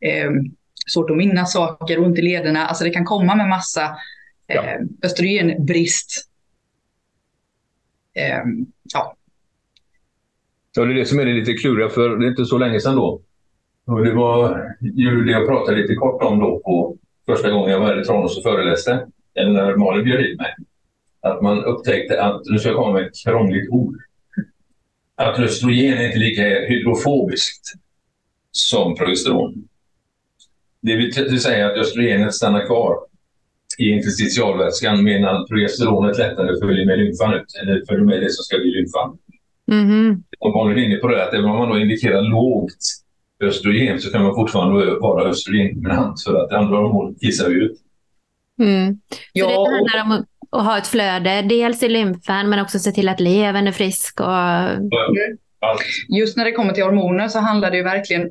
Speaker 3: eh, svårt att minnas saker, ont i lederna. Alltså det kan komma med massa eh, ja. östrogenbrist. Eh, ja.
Speaker 2: Ja, det är det som är det lite kluriga för det är inte så länge sedan då. Och det var ju det jag pratade lite kort om då på första gången jag var här i Tranås och föreläste eller Malin bjöd hit mig, att man upptäckte att, nu ska jag komma med ett krångligt ord, att östrogen är inte lika hydrofobiskt som progesteron. Det vill säga att östrogenet stannar kvar i interstitialvätskan medan progesteronet lättare följer med lymfan ut, eller följer med det som ska bli lymfan. Mm. Om man är inne på det, att även om man då indikerar lågt östrogen så kan man fortfarande vara östrogendominant för att andra hormoner kissar ut.
Speaker 1: Mm. Så ja, det handlar om att ha ett flöde, dels i lymfen men också se till att levern är frisk. Och...
Speaker 3: Just när det kommer till hormoner så handlar det ju verkligen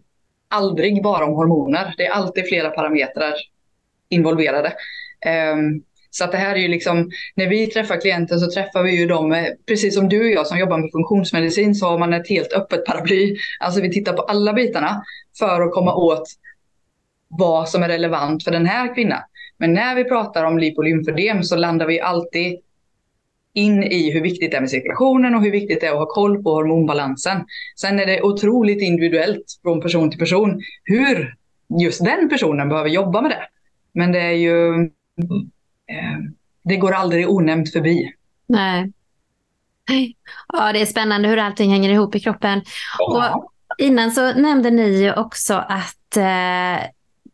Speaker 3: aldrig bara om hormoner. Det är alltid flera parametrar involverade. Um, så att det här är ju liksom, när vi träffar klienter så träffar vi ju dem, precis som du och jag som jobbar med funktionsmedicin så har man ett helt öppet paraply. Alltså vi tittar på alla bitarna för att komma åt vad som är relevant för den här kvinnan. Men när vi pratar om lipolymfödem så landar vi alltid in i hur viktigt det är med cirkulationen och hur viktigt det är att ha koll på hormonbalansen. Sen är det otroligt individuellt från person till person hur just den personen behöver jobba med det. Men det är ju... Eh, det går aldrig onämnt förbi.
Speaker 1: Nej. Ja, det är spännande hur allting hänger ihop i kroppen. Ja. Och innan så nämnde ni ju också att eh,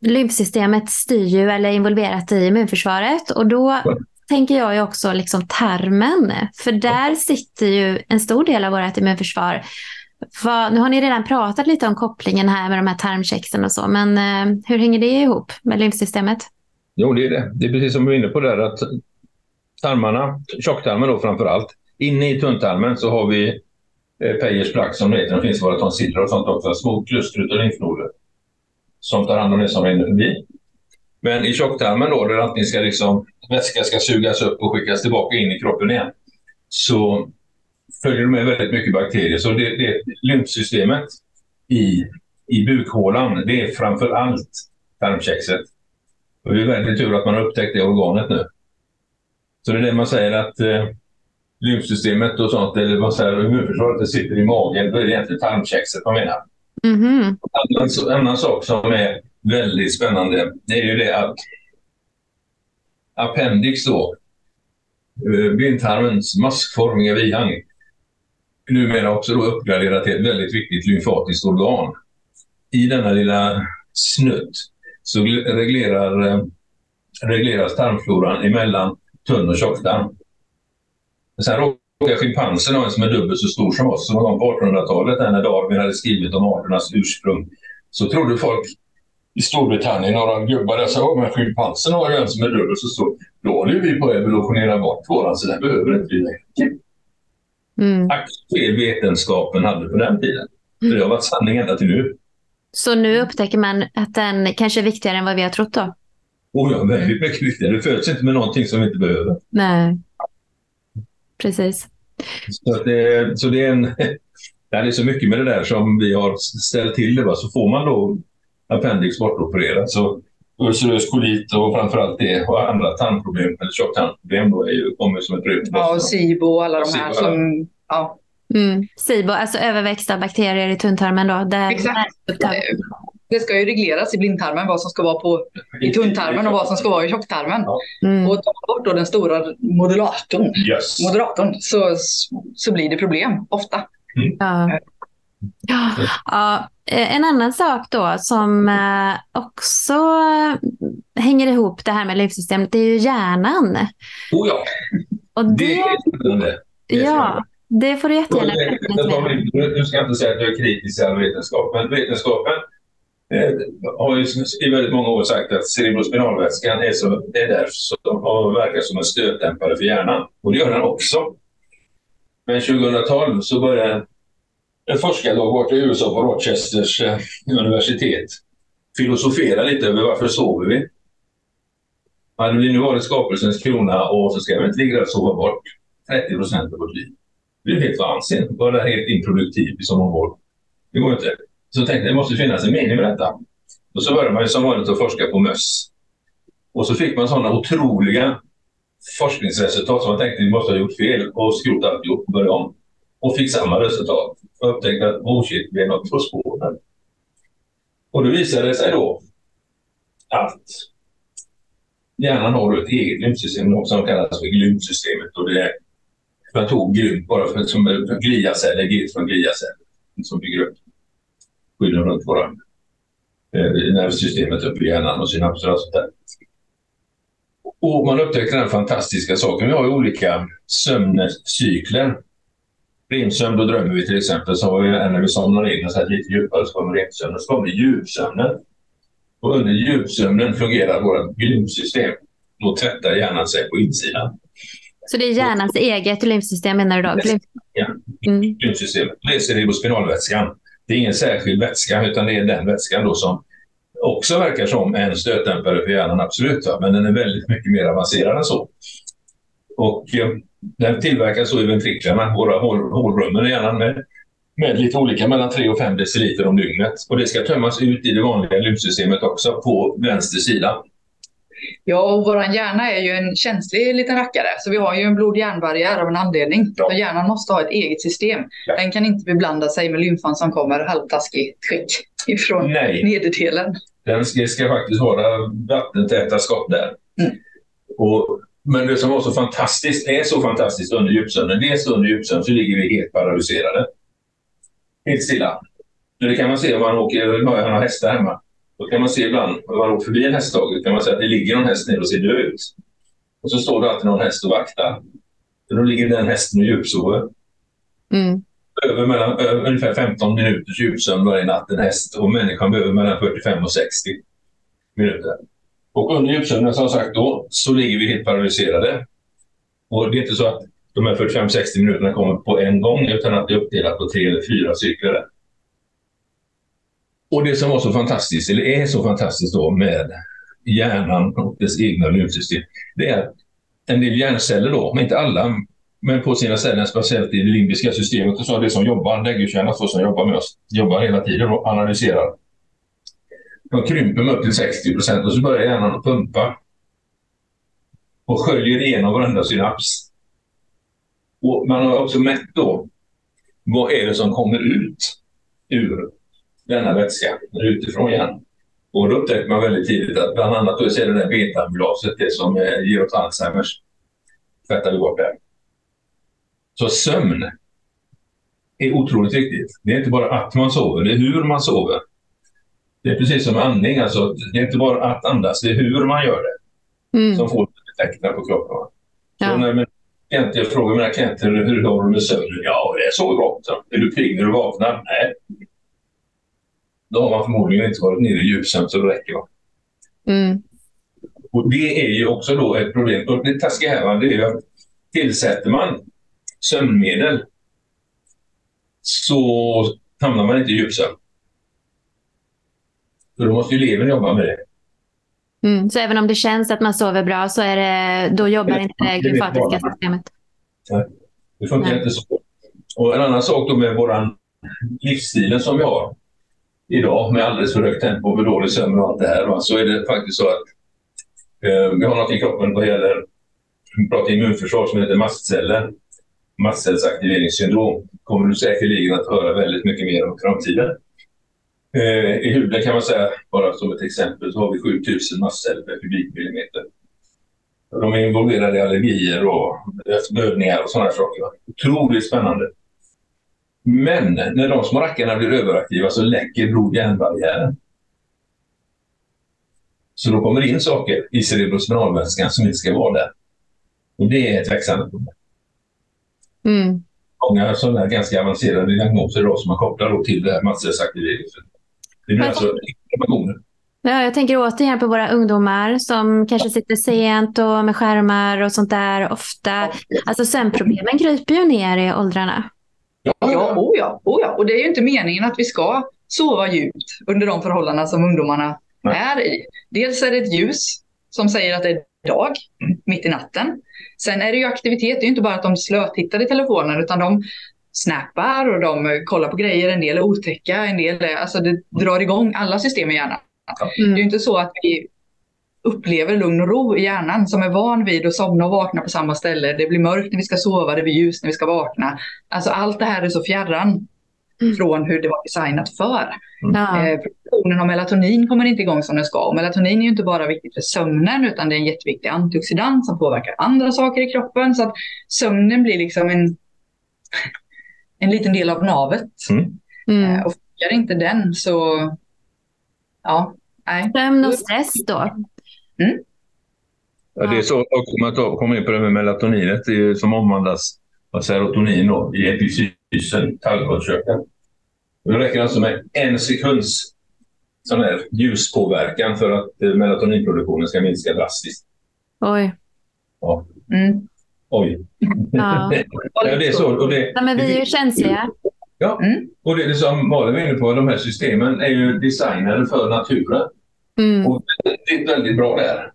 Speaker 1: lymfsystemet styr ju eller är involverat i immunförsvaret och då tänker jag ju också liksom tarmen. För där sitter ju en stor del av vårt immunförsvar. För, nu har ni redan pratat lite om kopplingen här med de här tarmkexen och så, men eh, hur hänger det ihop med lymfsystemet?
Speaker 2: Jo, det är det. Det är precis som vi var inne på där att tarmarna, tjocktarmen då framför allt, inne i tunntarmen så har vi eh, Peyers plack som det heter, det finns våra tonsiller och sånt också, små kluster av lymfnoder som tar hand om det som rinner förbi. Men i tjocktarmen då, där allting ska liksom, vätska ska sugas upp och skickas tillbaka in i kroppen igen, så följer det med väldigt mycket bakterier. Så det, det lymfsystemet i, i bukhålan, det är framför allt tarmkäxet. Och det är väldigt tur att man har upptäckt det organet nu. Så det är det man säger att eh, lymfsystemet och sånt, eller vad säger immunförsvaret, det sitter i magen. Då är det egentligen tarmkäxet man menar. Mm. En annan sak som är väldigt spännande det är ju det att appendix då, eh, blindtarmens maskformiga bihang, numera också då uppgraderat till ett väldigt viktigt lymfatiskt organ i denna lilla snutt så reglerar, eh, regleras tarmfloran emellan tunn och tjocktarm. Sen råkar schimpansen ha en som är dubbelt så stor som oss. Så någon gång på 1800-talet när Darwin hade skrivit om arternas ursprung så trodde folk i Storbritannien, några gubbar där sa men schimpansen har ju en som är dubbelt så stor. Då håller vi på att evolutionera bort våran så den behöver inte vi längre. Mm. Fel vetenskapen hade på den tiden. Mm. Det har varit sanning ända till nu.
Speaker 1: Så nu upptäcker man att den kanske är viktigare än vad vi har trott då?
Speaker 2: Oh ja, väldigt mycket viktigare. Det föds inte med någonting som vi inte behöver.
Speaker 1: Nej, precis.
Speaker 2: Så det, så det är en... Det är så mycket med det där som vi har ställt till det. Va? Så får man då appendix bortopererat så ulcerös kolit och framförallt det och andra tandproblem eller tjocktandproblem då är ju, kommer som ett brev
Speaker 3: Ja, och SIBO och alla de här som... Ja.
Speaker 1: Mm. SIBO, alltså överväxta bakterier i tunntarmen då? Där
Speaker 3: Exakt. Det ska ju regleras i blindtarmen vad som ska vara på, i tunntarmen och vad som ska vara i tjocktarmen. Mm. Och ta bort då den stora modulatorn, yes. moderatorn så, så blir det problem ofta. Mm.
Speaker 1: Ja. Ja, en annan sak då som eh, också hänger ihop det här med livssystemet, det är ju hjärnan.
Speaker 2: Oh ja,
Speaker 1: och det, det är spännande. Ja, det får du jättegärna
Speaker 2: berätta Nu ska jag inte säga att jag är kritisk till vetenskap, men vetenskapen eh, Eh, har ju i väldigt många år sagt att cerebrospinalvätskan är, så, är där som, verkar som en stötdämpare för hjärnan. Och det gör den också. Men 2012 så började en forskarlag borta i USA på Rochesters eh, universitet filosofera lite över varför sover vi? Hade vi nu varit skapelsens krona och så ska vi inte ligga och sova bort 30 procent av vårt liv. Det är helt vansinnigt. Vara helt improduktiv i så många år. Det går inte. Så tänkte jag att det måste finnas en mening med detta. Och så började man ju som vanligt att forska på möss. Och så fick man sådana otroliga forskningsresultat som man tänkte vi måste ha gjort fel och skrota alltihop och börja om. Och fick samma resultat. Och upptäckte att oh shit, vi är något på spåren. Och då visade det sig då att hjärnan har ett eget lymfsystem som kallas för glymfsystemet. Och det är, jag tog glymt bara för, som gliaceller, G från gliaceller som bygger upp skydden runt våra eh, nervsystemet uppe i hjärnan och synapser och sånt där. Och man upptäckte den fantastiska saken. Vi har ju olika sömncykler. REM-sömn, då drömmer vi till exempel. Så har vi när vi somnar in och så lite djupare så kommer REM-sömnen. Så kommer djupsömnen. Och under djupsömnen fungerar vårt lymfsystem. Då tvättar hjärnan sig på insidan.
Speaker 1: Så det är hjärnans eget lymfsystem menar du då?
Speaker 2: Ja, mm. lymfsystemet. Det är cerebrospinalvätskan. Det är ingen särskild vätska utan det är den vätskan då som också verkar som en stötdämpare för hjärnan, absolut. Va? Men den är väldigt mycket mer avancerad än så. Och eh, den tillverkas då i ventriklarna, våra hål, hålrummen i hjärnan med, med lite olika, mellan 3 och 5 deciliter om dygnet. Och det ska tömmas ut i det vanliga lymfsystemet också på vänster sida.
Speaker 3: Ja, och vår hjärna är ju en känslig liten rackare. Så vi har ju en blod-hjärnbarriär av en anledning. Ja. Så hjärnan måste ha ett eget system. Ja. Den kan inte beblanda sig med lymfan som kommer halvtaskigt skick ifrån Nej. nederdelen.
Speaker 2: Den ska, ska faktiskt vara vattentäta skott där. Mm. Och, men det som var så fantastiskt, är så fantastiskt under djupsömnen, dels under djupsömn så ligger vi helt paralyserade. Helt stilla. Det kan man se om man åker, man har hästar hemma. Då kan man se ibland, när man åker förbi en hästhage, kan man se att det ligger någon häst ner och ser död ut. Och så står det alltid någon häst och vaktar. För då ligger den hästen och djupsover. Mm. Över mellan, över ungefär 15 minuters djupsömn varje natt en häst och människan behöver mellan 45 och 60 minuter. Och under djupsömnen som sagt då så ligger vi helt paralyserade. Och det är inte så att de här 45-60 minuterna kommer på en gång utan att det är uppdelat på tre eller fyra cykler. Och det som var så fantastiskt, eller är så fantastiskt då med hjärnan och dess egna lymfsystem, det är att en del hjärnceller då, men inte alla, men på sina ställen, speciellt i det limbiska systemet, och så det som jobbar, läggkärnan som jobbar med oss, jobbar hela tiden och analyserar. De krymper med upp till 60 procent och så börjar hjärnan att pumpa och sköljer igenom varenda synaps. Och man har också mätt då, vad är det som kommer ut ur denna vätska utifrån igen. Och då upptäckte man väldigt tidigt att bland annat då är det där beta-amylaset, det som eh, ger oss Alzheimers, tvättar vi bort där. Så sömn är otroligt viktigt. Det är inte bara att man sover, det är hur man sover. Det är precis som andning. Alltså, det är inte bara att andas, det är hur man gör det
Speaker 1: Mm.
Speaker 2: som får effekterna på kroppen. va. Så
Speaker 1: Ja.
Speaker 2: när mina jag frågar mina klienter hur har du med sömnen? Ja, det är så bra. Så, är du pigg när du vaknar? Nej. Då har man förmodligen inte varit nere i djupsömn så det räcker. Va?
Speaker 1: Mm.
Speaker 2: Och det är ju också då ett problem. Och det taskiga här va, det är att tillsätter man sömnmedel så hamnar man inte i djupsömn. För då måste ju levern jobba med det.
Speaker 1: Mm. Så även om det känns att man sover bra så är det, då jobbar inte det glykfatiska
Speaker 2: bara-
Speaker 1: systemet.
Speaker 2: Det funkar
Speaker 1: Nej.
Speaker 2: inte så. Och en annan sak då med våran livsstilen som vi har idag med alldeles för högt tempo, för dålig sömn och allt det här. Va? Så är det faktiskt så att eh, vi har något i kroppen vad gäller vi pratar immunförsvar som heter mastceller. Mastcellsaktiveringssyndrom kommer du säkerligen att höra väldigt mycket mer om i framtiden. Eh, I huden kan man säga, bara som ett exempel, så har vi 7000 mastceller per kubikmillimeter. De är involverade i allergier och blödningar och sådana saker. Otroligt spännande. Men när de små rackarna blir överaktiva så läcker blod-hjärnbarriären. Så då kommer det in saker i cerebrospinalvätskan som inte ska vara där. Och det är ett växande problem.
Speaker 1: Mm.
Speaker 2: Många sådana här ganska avancerade diagnoser idag som man kopplar till det här mastcellsaktiveringen. Det blir alltså inflammationer.
Speaker 1: Ja, jag tänker återigen på våra ungdomar som kanske sitter sent och med skärmar och sånt där ofta. Alltså sömnproblemen kryper ju ner i åldrarna.
Speaker 2: Ja,
Speaker 3: Ja, oh ja, oh ja. Och det är ju inte meningen att vi ska sova djupt under de förhållanden som ungdomarna
Speaker 2: Nej.
Speaker 3: är i. Dels är det ett ljus som säger att det är dag, mitt i natten. Sen är det ju aktivitet, det är ju inte bara att de slötittar i telefonen utan de snappar och de kollar på grejer. En del är otäcka, en del är, alltså det drar igång alla system i hjärnan. Det är ju
Speaker 1: Mm.
Speaker 3: inte så att vi upplever lugn och ro i hjärnan som är van vid att somna och vakna på samma ställe. Det blir mörkt när vi ska sova, det blir ljus när vi ska vakna. Alltså allt det här är så fjärran
Speaker 1: Mm.
Speaker 3: från hur det var designat för.
Speaker 1: Ja.
Speaker 3: Eh, produktionen av melatonin kommer inte igång som den ska. Och melatonin är ju inte bara viktigt för sömnen utan det är en jätteviktig antioxidant som påverkar andra saker i kroppen. Så att sömnen blir liksom en, en liten del av navet.
Speaker 1: Mm.
Speaker 3: Eh, och funkar inte den så, ja, nej.
Speaker 1: Sömn och stress då?
Speaker 2: Ja, det är så, tar- kommer in på det med melatoninet, det är som omvandlas av serotonin då, i epifysen, tallkottkörteln. Det räcker alltså med en sekunds sån här ljuspåverkan för att eh, melatoninproduktionen ska minska drastiskt.
Speaker 1: Oj.
Speaker 3: Mm.
Speaker 2: Oj.
Speaker 1: Ja.
Speaker 2: ja, det är så. Och det,
Speaker 1: Ja, men vi är ju känsliga.
Speaker 2: Ja,
Speaker 3: Mm.
Speaker 2: och det, det som Malin var inne på, de här systemen är ju designade för naturen.
Speaker 1: Mm.
Speaker 2: Och det är väldigt bra där.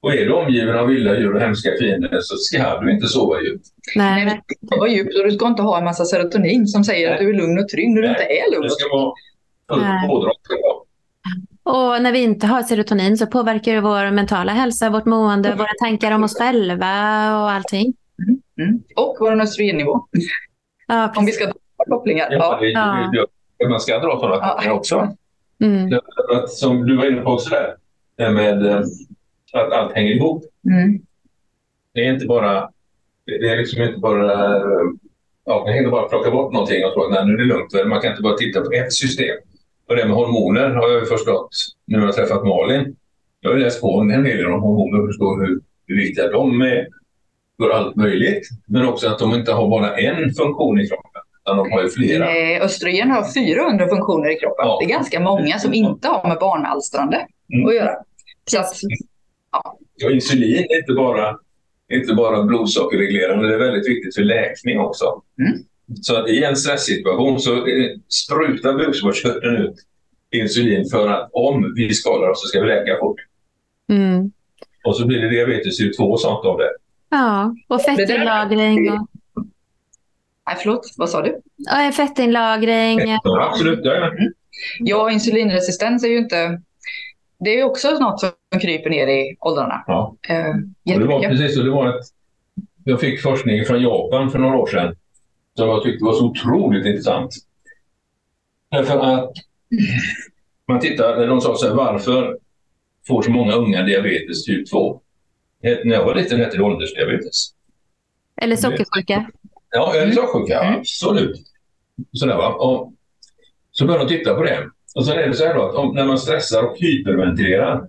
Speaker 2: Och är du omgiven av vilda djur och hemska fiender så ska du inte sova djupt.
Speaker 3: Nej,
Speaker 1: Nej.
Speaker 3: men det var djupt och du ska inte ha en massa serotonin som säger att du är lugn och trygg när du inte är lugn
Speaker 2: Det
Speaker 3: och
Speaker 2: ska vara fullt
Speaker 1: Nej.
Speaker 2: pådrag.
Speaker 1: Och när vi inte har serotonin så påverkar det vår mentala hälsa, vårt mående, våra tankar om oss själva och allting.
Speaker 3: Mm. Och vår östrogennivå.
Speaker 1: Ja,
Speaker 3: Om vi ska dra kopplingar.
Speaker 2: Ja,
Speaker 3: Ja.
Speaker 2: man ska dra sådana
Speaker 3: Ja.
Speaker 2: kopplingar också.
Speaker 1: Mm.
Speaker 2: Som du var inne på också där, det med eh, att allt hänger ihop.
Speaker 3: Mm.
Speaker 2: Det är inte bara... Det är liksom inte bara... Ja, man kan inte bara plocka bort någonting och tro att nej, nu är det lugnt. Man kan inte bara titta på ett system. Och det med hormoner har jag förstått nu när jag har träffat Malin. Jag har läst på en del om hormoner och förstår hur, hur viktiga de är för allt möjligt. Men också att de inte har bara en funktion i kroppen, utan de har ju flera.
Speaker 3: Nej, östrogen har 400 funktioner i kroppen.
Speaker 2: Ja.
Speaker 3: Det är ganska många som inte har med barnalstrande
Speaker 2: Mm.
Speaker 3: att göra. Så att,
Speaker 2: Och insulin är inte bara, inte bara blodsockerreglerande, det är väldigt viktigt för läkning också.
Speaker 3: Mm.
Speaker 2: Så att i en stresssituation så eh, sprutar bukspottkörteln ut insulin för att om vi skadar oss så ska vi läka fort.
Speaker 1: Mm.
Speaker 2: Och så blir det diabetes typ 2 och sånt av det.
Speaker 1: Ja, och fettinlagring. Och,
Speaker 3: nej, förlåt, vad sa du?
Speaker 1: fettinlagring.
Speaker 2: Ja, absolut, jag är med.
Speaker 3: Ja, insulinresistens är ju inte... Det är ju också något som kryper ner i åldrarna.
Speaker 2: Ja.
Speaker 3: Eh,
Speaker 2: det var precis så. Det var ett, jag fick forskning från Japan för några år sedan som jag tyckte var så otroligt intressant. Därför att man tittar, de sa så här, varför får så många unga diabetes typ 2? När jag var liten hette det åldersdiabetes.
Speaker 1: Eller sockersjuka.
Speaker 2: Ja, eller sockersjuka,
Speaker 3: Mm.
Speaker 2: absolut. Sådär, va? Och så började de titta på det. Och så är det så här då att om, när man stressar och hyperventilerar,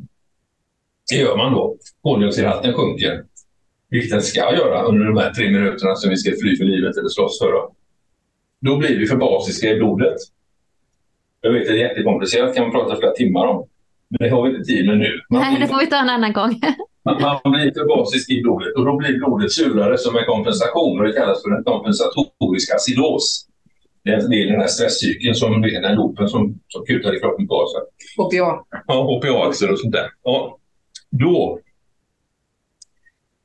Speaker 2: det gör man då. Koldioxidhalten sjunker, vilket den ska göra under de här tre minuterna som vi ska fly för livet eller slåss för. Då, då blir vi för basiska i blodet. Jag vet, det är jättekomplicerat, kan man prata flera timmar om. Men det har vi inte tid med nu.
Speaker 1: Man Nej, det får vi ta en annan gång.
Speaker 2: man, man blir för basisk i blodet och då blir blodet surare som en kompensation och det kallas för en kompensatorisk acidos. Det är den här stresscykeln, som, den loopen som, som kutar i kroppen på sig.
Speaker 3: HPA.
Speaker 2: Ja, HPA-axel och sånt där. Ja, då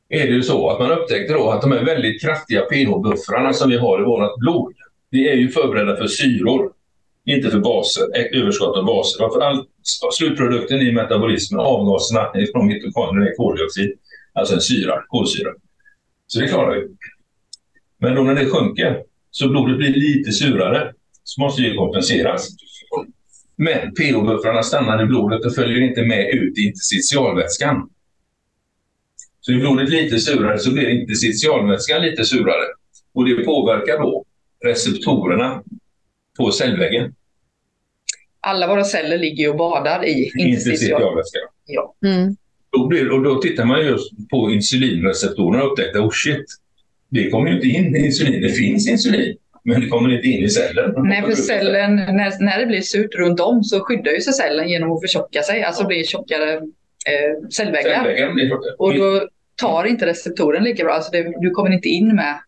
Speaker 2: är det ju så att man upptäckte då att de här väldigt kraftiga pH-buffrarna som vi har i vårt blod, vi är ju förberedda för syror, inte för baser, eh, överskott av baser. För all, slutprodukten i metabolismen, avgaserna från mitokondrierna är koldioxid, alltså en syra, kolsyra. Så det klarar vi. Men då när det sjunker, så blodet blir lite surare, så måste det kompenseras. Men pH-buffrarna stannar i blodet och följer inte med ut i interstitialvätskan. Så är blodet lite surare så blir interstitialvätskan lite surare. Och det påverkar då receptorerna på cellväggen.
Speaker 3: Alla våra celler ligger och badar i interstitialvätska.
Speaker 2: Ja. Mm. Blir, och då tittar man just på insulinreceptorerna och upptäcker oh shit, det kommer ju inte in insulin. Det finns insulin, men det kommer inte in i cellen.
Speaker 3: Nej, för cellen, när, när det blir surt runt om så skyddar ju sig cellen genom att förtjocka sig, alltså ja. blir tjockare eh, cellväggar. och då tar inte receptoren lika bra. Alltså det, du kommer inte in med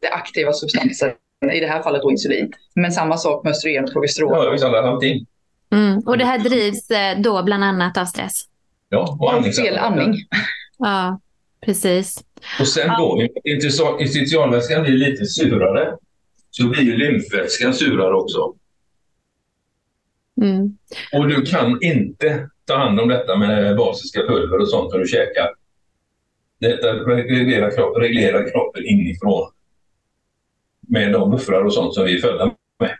Speaker 3: det aktiva substansen, i det här fallet då insulin. Men samma sak med östrogen och progesteron.
Speaker 2: Ja, visst, allting.
Speaker 1: Mm. Och det här drivs eh, då bland annat av stress?
Speaker 2: Ja, och andning.
Speaker 3: Fel andning.
Speaker 1: Ja, precis.
Speaker 2: Och sen då, interstitialvätskan blir lite surare. Så blir ju lymfvätskan surare också. Mm. Och du kan inte ta hand om detta med basiska pulver och sånt när du käkar. Detta reglerar, kropp, reglerar kroppen inifrån. Med de buffrar och sånt som vi är födda med.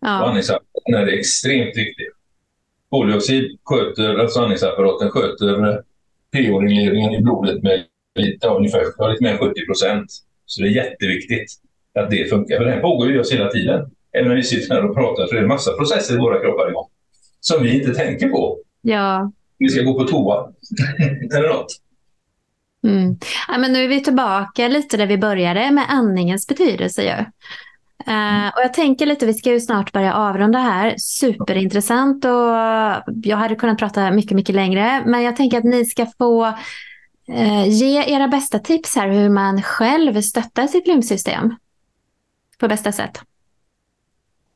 Speaker 2: Ja. Andningsapparaten är extremt viktig. Koldioxid sköter, alltså andningsapparaten sköter pH-regleringen i blodet med lite, ungefär lite mer än 70 procent. Så det är jätteviktigt att det funkar. För det här pågår ju oss hela tiden. Även när vi sitter här och pratar så är det en massa processer i våra kroppar igång. Som vi inte tänker på.
Speaker 1: Ja.
Speaker 2: Vi ska gå på toa. Eller något.
Speaker 1: Mm. Ja, men nu är vi tillbaka lite där vi började med andningens betydelse. Ju. Uh, och jag tänker lite, vi ska ju snart börja avrunda här. Superintressant och jag hade kunnat prata mycket, mycket längre. Men jag tänker att ni ska få uh, ge era bästa tips här hur man själv stöttar sitt lymfsystem på bästa sätt.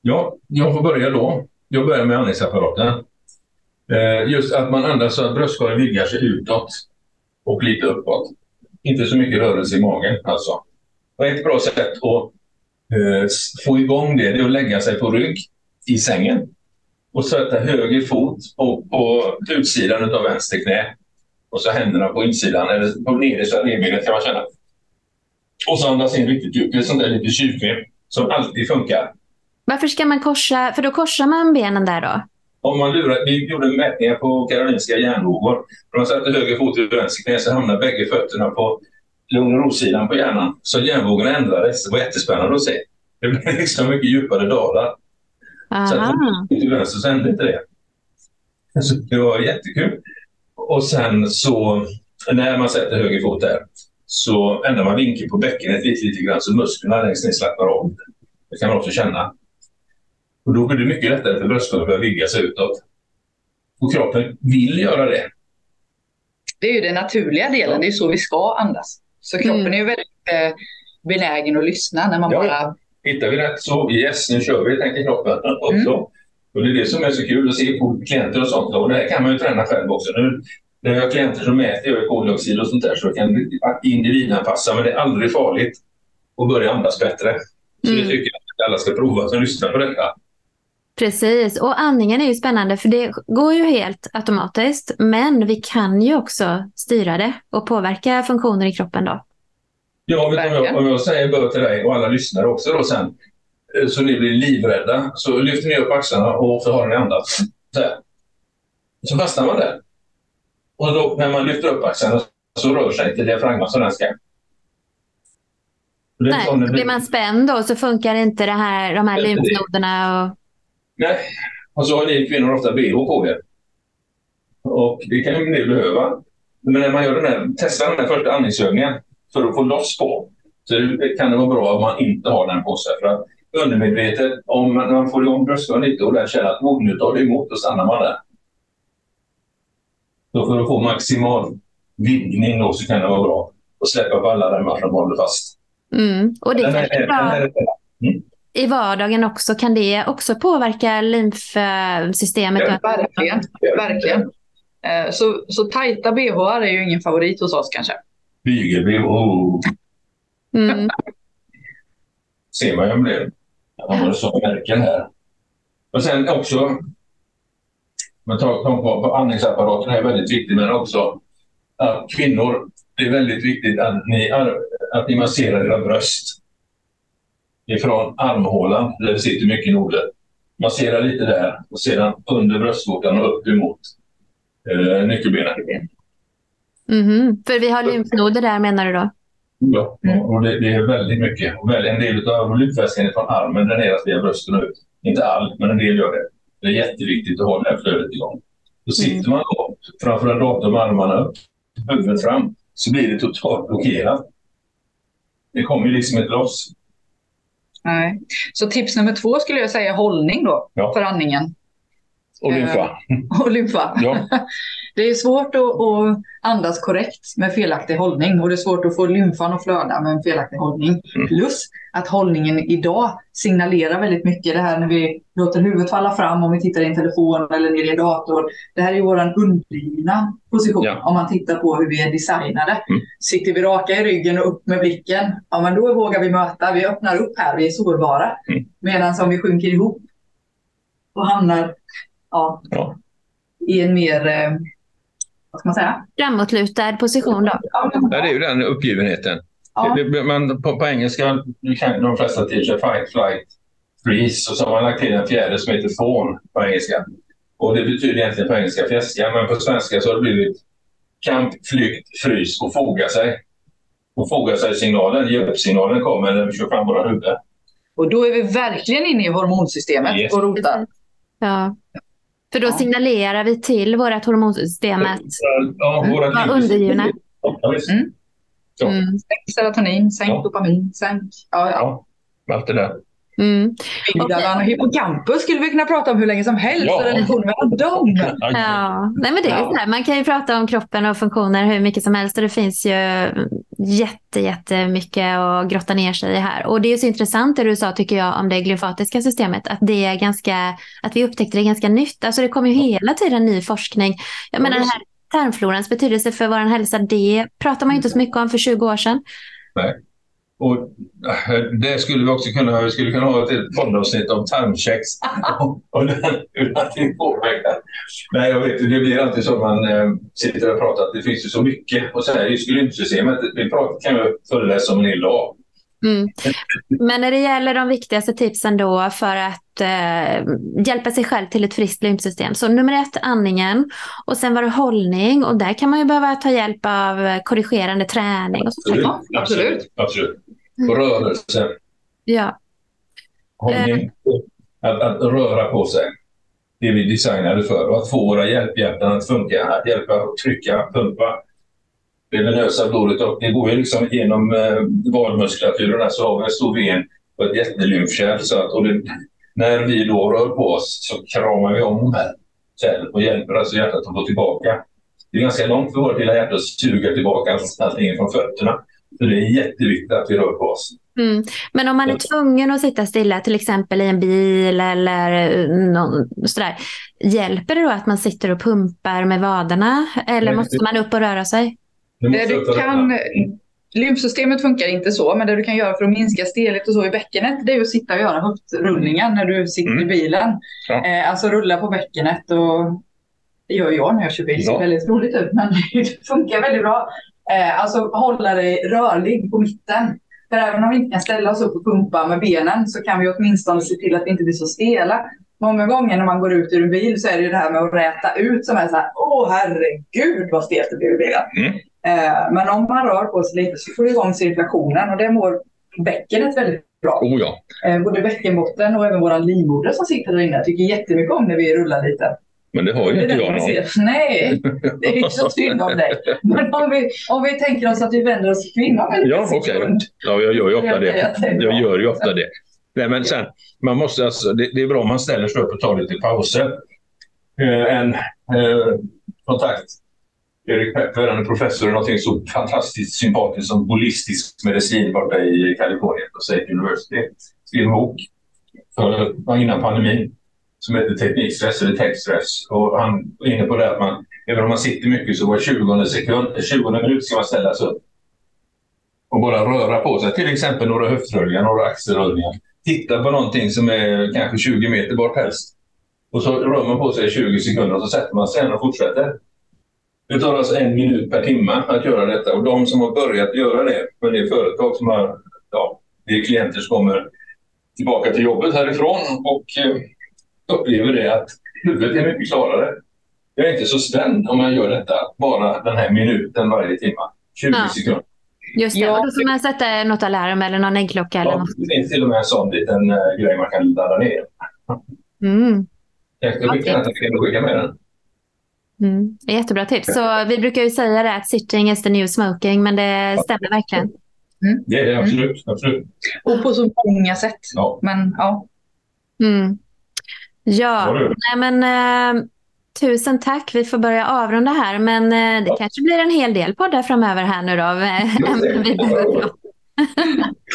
Speaker 2: Ja, jag får börja då. Jag börjar med andningsapparaten. Uh, just att man andas så att bröstkorgen vidgar sig utåt och lite uppåt. Inte så mycket rörelse i magen alltså. Och ett bra sätt att eh, få igång det, det är att lägga sig på rygg i sängen och sätta höger fot på, på utsidan av vänster knä och så händerna på insidan, eller på nedersta revbenet kan man känna. Och så andas in riktigt djupt. Det är sånt där lite tjuvknep som alltid funkar.
Speaker 1: Varför ska man korsa? För då korsar man benen där då?
Speaker 2: Om man lurar, vi gjorde mätningar på Karolinska järnvågor. Om man sätter höger fot i vänster knä så hamnar bägge fötterna på lugn och ro-sidan på hjärnan. Så järnvågorna ändrades. Det var jättespännande att se. Det blev liksom mycket djupare dalar. Aha. Så att till vänster så hände inte det. Så det var jättekul. Och sen så när man sätter höger fot där så ändrar man vinkeln på bäckenet lite, lite grann så musklerna längst ner slappnar av. Det kan man också känna. Och då blir det mycket lättare för bröstkorgen att börja vidga sig utåt. Och kroppen vill göra det.
Speaker 3: Det är ju den naturliga delen, ja. det är så vi ska andas. Så kroppen mm. är ju väldigt eh, benägen att lyssna när man ja. bara...
Speaker 2: Hittar vi rätt så yes, nu kör vi, tänker kroppen också. Mm. Och det är det som är så kul att se på klienter och sånt. Och det här kan man ju träna själv också. Nu, när jag har klienter som mäter koldioxid och sånt där så kan individanpassa, men det är aldrig farligt att börja andas bättre. Så mm. det tycker jag att alla ska prova som lyssnar på detta.
Speaker 1: Precis, och andningen är ju spännande för det går ju helt automatiskt. Men vi kan ju också styra det och påverka funktioner i kroppen då.
Speaker 2: Ja, om jag, om jag säger bör till dig och alla lyssnare också då sen, eh, så ni blir livrädda, så lyfter ni upp axlarna och så har ni andats. Så, här. så fastnar man där. Och då, när man lyfter upp axlarna så rör sig inte diafragman som den ska.
Speaker 1: Nej, blir man spänd då så funkar inte det här, de här lymfnoderna och
Speaker 2: Nej, Och så har ni kvinnor ofta bh på er. Och det kan ju del behöva. Men när man gör den här, testar den här första andningsövningen för att få loss på, så kan det vara bra om man inte har den på sig. För att undermedvetet, om man, får igång bröstkorgen lite och där känner att oh, nu tar det emot, då stannar man där. Så för att få maximal vidgning då, så kan det vara bra att släppa på alla remmar som håller fast.
Speaker 1: Mm. Och det är, är bra. Mm. I vardagen också, kan det också påverka lymfsystemet?
Speaker 3: Ja, verkligen. verkligen. Eh, så, så tajta bh är ju ingen favorit hos oss kanske.
Speaker 2: Bygel-bh. Mm. Ser man ju om det. Jag har så märken här. Och sen också, man tar på, på andningsapparaten är väldigt viktigt, men också att kvinnor, det är väldigt viktigt att ni, att ni masserar era bröst ifrån armhålan där det sitter mycket noder. Massera lite där och sedan under bröstvårtan och upp emot eh, nyckelbenen.
Speaker 1: Mm -hmm. För vi har lymfnoder där menar du då?
Speaker 2: Ja, och det, det, är väldigt mycket. Och en del av lymfväskan från armen dräneras via brösten ut. Inte all, men en del gör det. Det är jätteviktigt att ha det här flödet igång. Då sitter mm. man då framför en dator med armarna upp, huvudet fram, så blir det totalt blockerat. Det kommer ju liksom inte loss.
Speaker 3: Nej. Så tips nummer två skulle jag säga hållning då, ja. för andningen.
Speaker 2: Och lymfa.
Speaker 3: Eh, och lymfa. Ja. Det är svårt att, andas korrekt med felaktig hållning och det är svårt att få lymfan att flöda med en felaktig hållning. Mm. Plus att hållningen idag signalerar väldigt mycket. Det här när vi låter huvudet falla fram om vi tittar i en telefon eller ner i en dator. Det här är vår undergivna position ja. om man tittar på hur vi är designade. Mm. Sitter vi raka i ryggen och upp med blicken, ja men då vågar vi möta. Vi öppnar upp här, vi är sårbara. Mm. Medan om vi sjunker ihop och hamnar ja, ja. i en mer eh, vad ska man säga?
Speaker 1: Framåtlutad position då?
Speaker 2: Ja, det är ju den uppgivenheten. Ja. Man, på, på engelska, kan de flesta till sig fight, flight, freeze och så har man lagt till en fjärde som heter fawn på engelska. Och det betyder egentligen på engelska fjäska, men på svenska så har det blivit kamp, flykt, frys och foga sig. Och foga sig-signalen, ge upp-signalen kommer när vi kör fram våra huvuden.
Speaker 3: Och då är vi verkligen inne i hormonsystemet yes. och rotar.
Speaker 1: Ja. För då signalerar vi till vårt hormonsystem att
Speaker 2: ja, våra
Speaker 1: vara undergivna.
Speaker 3: Mm. Mm. Sänk serotonin, sänk ja. dopamin, sänk... Ja, ja.
Speaker 2: ja, allt det där.
Speaker 3: Mm. Amygdalan och hippocampus skulle vi kunna prata om hur länge som helst. Ja. Relationen mellan dem.
Speaker 1: Ja. Nej, men det är så här. Man kan ju prata om kroppen och funktioner hur mycket som helst. Och det finns ju jätte, jättemycket att grotta ner sig i här. Och det är så intressant det du sa tycker jag om det glymfatiska systemet. Att, det är ganska, att vi upptäckte det ganska nytt. Alltså det kommer ju hela tiden ny forskning. Jag menar den här tarmflorans betydelse för vår hälsa. Det pratar man ju inte så mycket om för 20 år sedan.
Speaker 2: Nej. Och eh, det skulle vi också kunna, vi skulle kunna ha ett poddavsnitt om tarmkex och den, hur den påverkar. Nej, jag vet, det blir alltid så man äh, sitter och pratar att det finns ju så mycket och så här just lymfsystemet. Vi pratar, kan ju föreläsa om en hel dag.
Speaker 1: Mm. Men när det gäller de viktigaste tipsen då för att eh, hjälpa sig själv till ett friskt lymfsystem. Så nummer ett, andningen. Och sen var det hållning. Och där kan man ju behöva ta hjälp av korrigerande träning. Och
Speaker 2: absolut, absolut, absolut. Och rörelse.
Speaker 1: Ja.
Speaker 2: Hållning. Eh. Att, att, röra på sig. Det vi designade för. Och att få våra hjälphjärtan att funka. Att hjälpa att trycka, pumpa det venösa blodet och det går ju liksom genom eh, vadmuskulaturen så har vi en stor ven och ett jättelymfkärl. Så att, och det, när vi då rör på oss så kramar vi om här och hjälper alltså hjärtat att gå tillbaka. Det är ganska långt för vårt lilla hjärta att suga tillbaka allting från fötterna. Så det är jätteviktigt att vi rör på oss.
Speaker 1: Mm. Men om man är tvungen att sitta stilla, till exempel i en bil eller eh, någon, sådär, hjälper det då att man sitter och pumpar med vaderna eller måste man upp och röra sig?
Speaker 3: Det du kan, lymfsystemet funkar inte så, men det du kan göra för att minska stelhet och så i bäckenet, det är att sitta och göra höftrullningen när du sitter mm. i bilen. Ja. Eh, alltså rulla på bäckenet och det gör jag när jag kör bil. Det ser väldigt roligt ut, men det funkar väldigt bra. Eh, alltså hålla dig rörlig på mitten. För även om vi inte kan ställa oss upp och pumpa med benen så kan vi åtminstone se till att vi inte blir så stela. Många gånger när man går ut ur en bil så är det ju det här med att räta ut som är så här, åh herregud vad stelt det blir i bilen. Mm. Eh, men om man rör på sig lite så får du igång cirkulationen och det mår bäckenet väldigt bra.
Speaker 2: Oh ja.
Speaker 3: Eh, både bäckenbotten och även våra livmoder som sitter där inne tycker jättemycket om när vi rullar lite.
Speaker 2: Men det har ju inte jag någon.
Speaker 3: Nej, det är så synd om dig. Men om vi, om vi tänker oss att vi vänder oss till kvinnan en
Speaker 2: Ja,
Speaker 3: sekund.
Speaker 2: Ja, jag gör ju ofta det.
Speaker 3: Jag
Speaker 2: gör ju ofta det. Nej, men sen, man måste alltså, det, det är bra om man ställer sig upp och tar lite pauser. Eh, en eh, kontakt. Erik Pepper, han är professor i någonting så fantastiskt sympatiskt som holistisk medicin borta i Kalifornien på State University. Skrev en bok för, innan pandemin som heter Teknikstress eller Techstress. Och han var inne på det att man, även om man sitter mycket så var 20 sekund, 20 minut ska man ställa sig upp och bara röra på sig. Till exempel några höftrullningar, några axelrullningar. Titta på någonting som är kanske 20 meter bort helst. Och så rör man på sig i 20 sekunder och så sätter man sig igen och fortsätter. Det tar alltså en minut per timme att göra detta. Och de som har börjat göra det, men det är företag som har, ja, det är klienter som kommer tillbaka till jobbet härifrån och eh, upplever det att huvudet är mycket klarare. Jag är inte så spänd om jag gör detta bara den här minuten varje timme. 20
Speaker 1: Ja.
Speaker 2: sekunder.
Speaker 1: Just det,
Speaker 3: Ja.
Speaker 1: och då får man sätta något alarm eller någon äggklocka eller
Speaker 2: Ja,
Speaker 1: något.
Speaker 2: det finns till och med en sån liten uh, grej man kan ladda ner.
Speaker 1: Mm.
Speaker 2: Jag. Kan du skicka med den?
Speaker 1: Mm. Jättebra tips. Så vi brukar ju säga det att sitting is the new smoking, men det stämmer verkligen.
Speaker 2: Det är det absolut. absolut.
Speaker 3: Och på så många sätt.
Speaker 2: Ja.
Speaker 3: Men ja,
Speaker 1: Mm. Ja, nej men eh, tusen tack. Vi får börja avrunda här, men eh, det
Speaker 2: Ja.
Speaker 1: kanske blir en hel del poddar framöver här nu då.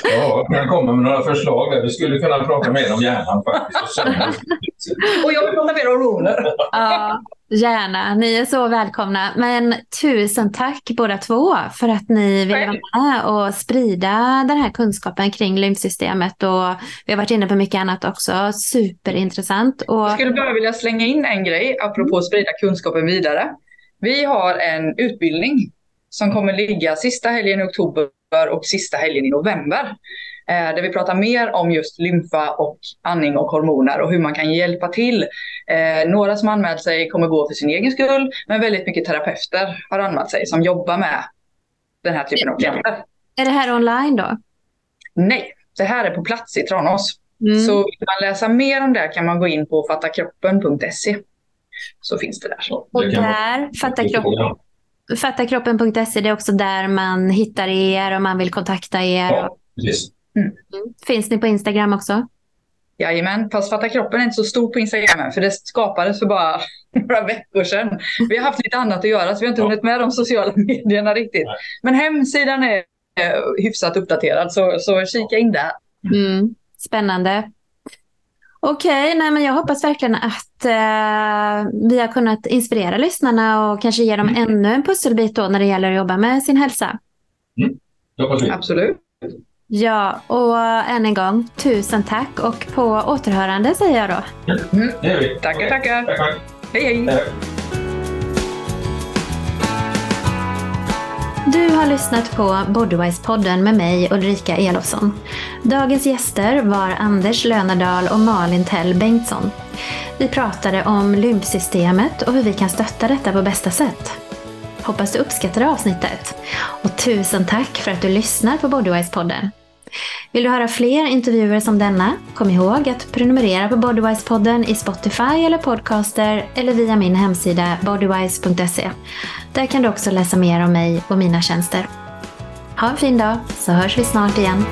Speaker 2: Ja, jag kommer med några förslag där. Vi skulle kunna prata mer om hjärnan faktiskt. Och
Speaker 3: jag vill prata mer om hormoner.
Speaker 1: Ja, gärna. Ni är så välkomna. Men tusen tack båda två för att ni ville vara med och sprida den här kunskapen kring lymfsystemet. Och vi har varit inne på mycket annat också. Superintressant. Och,
Speaker 3: Jag skulle bara vilja slänga in en grej apropå att sprida kunskapen vidare. Vi har en utbildning som kommer ligga sista helgen i oktober och sista helgen i november. Eh, där vi pratar mer om just lymfa och andning och hormoner och hur man kan hjälpa till. Eh, några som anmält sig kommer gå för sin egen skull, men väldigt mycket terapeuter har anmält sig som jobbar med den här typen av klienter.
Speaker 1: är det här online då?
Speaker 3: Nej, det här är på plats i Tranås.
Speaker 1: Mm.
Speaker 3: Så vill man läsa mer om det kan man gå in på fattakroppen.se. Så finns det där.
Speaker 1: och där, fatta kroppen. Fattakroppen.se, det är också där man hittar er om man vill kontakta er.
Speaker 2: Ja, precis.
Speaker 1: Mm. Finns ni på Instagram också?
Speaker 3: Jajamän, fast Fatta kroppen är inte så stor på Instagram än, för det skapades för bara några veckor sedan. Vi har haft lite annat att göra så vi har inte
Speaker 2: Ja.
Speaker 3: hunnit med de sociala medierna riktigt.
Speaker 2: Nej.
Speaker 3: Men hemsidan är eh, hyfsat uppdaterad så, så kika in där.
Speaker 1: Mm. Spännande. Okej, nej men jag hoppas verkligen att eh, vi har kunnat inspirera lyssnarna och kanske ge dem ännu en pusselbit då när det gäller att jobba med sin hälsa.
Speaker 2: Vi.
Speaker 3: Absolut.
Speaker 1: Ja, och än en gång, tusen tack och på återhörande säger jag då.
Speaker 2: Vi.
Speaker 3: Tackar, tackar.
Speaker 2: Tack, tack.
Speaker 3: Hej, hej.
Speaker 1: Du har lyssnat på Bodywise-podden med mig Ulrika Elofsson. Dagens gäster var Anders Lönadal och Malin Tell Bengtsson. Vi pratade om lymfsystemet och hur vi kan stötta detta på bästa sätt. Hoppas du uppskattade avsnittet. Och tusen tack för att du lyssnar på Bodywise-podden. Vill du höra fler intervjuer som denna? Kom ihåg att prenumerera på Bodywise-podden i Spotify eller Podcaster eller via min hemsida bodywise.se. Där kan du också läsa mer om mig och mina tjänster. Ha en fin dag så hörs vi snart igen.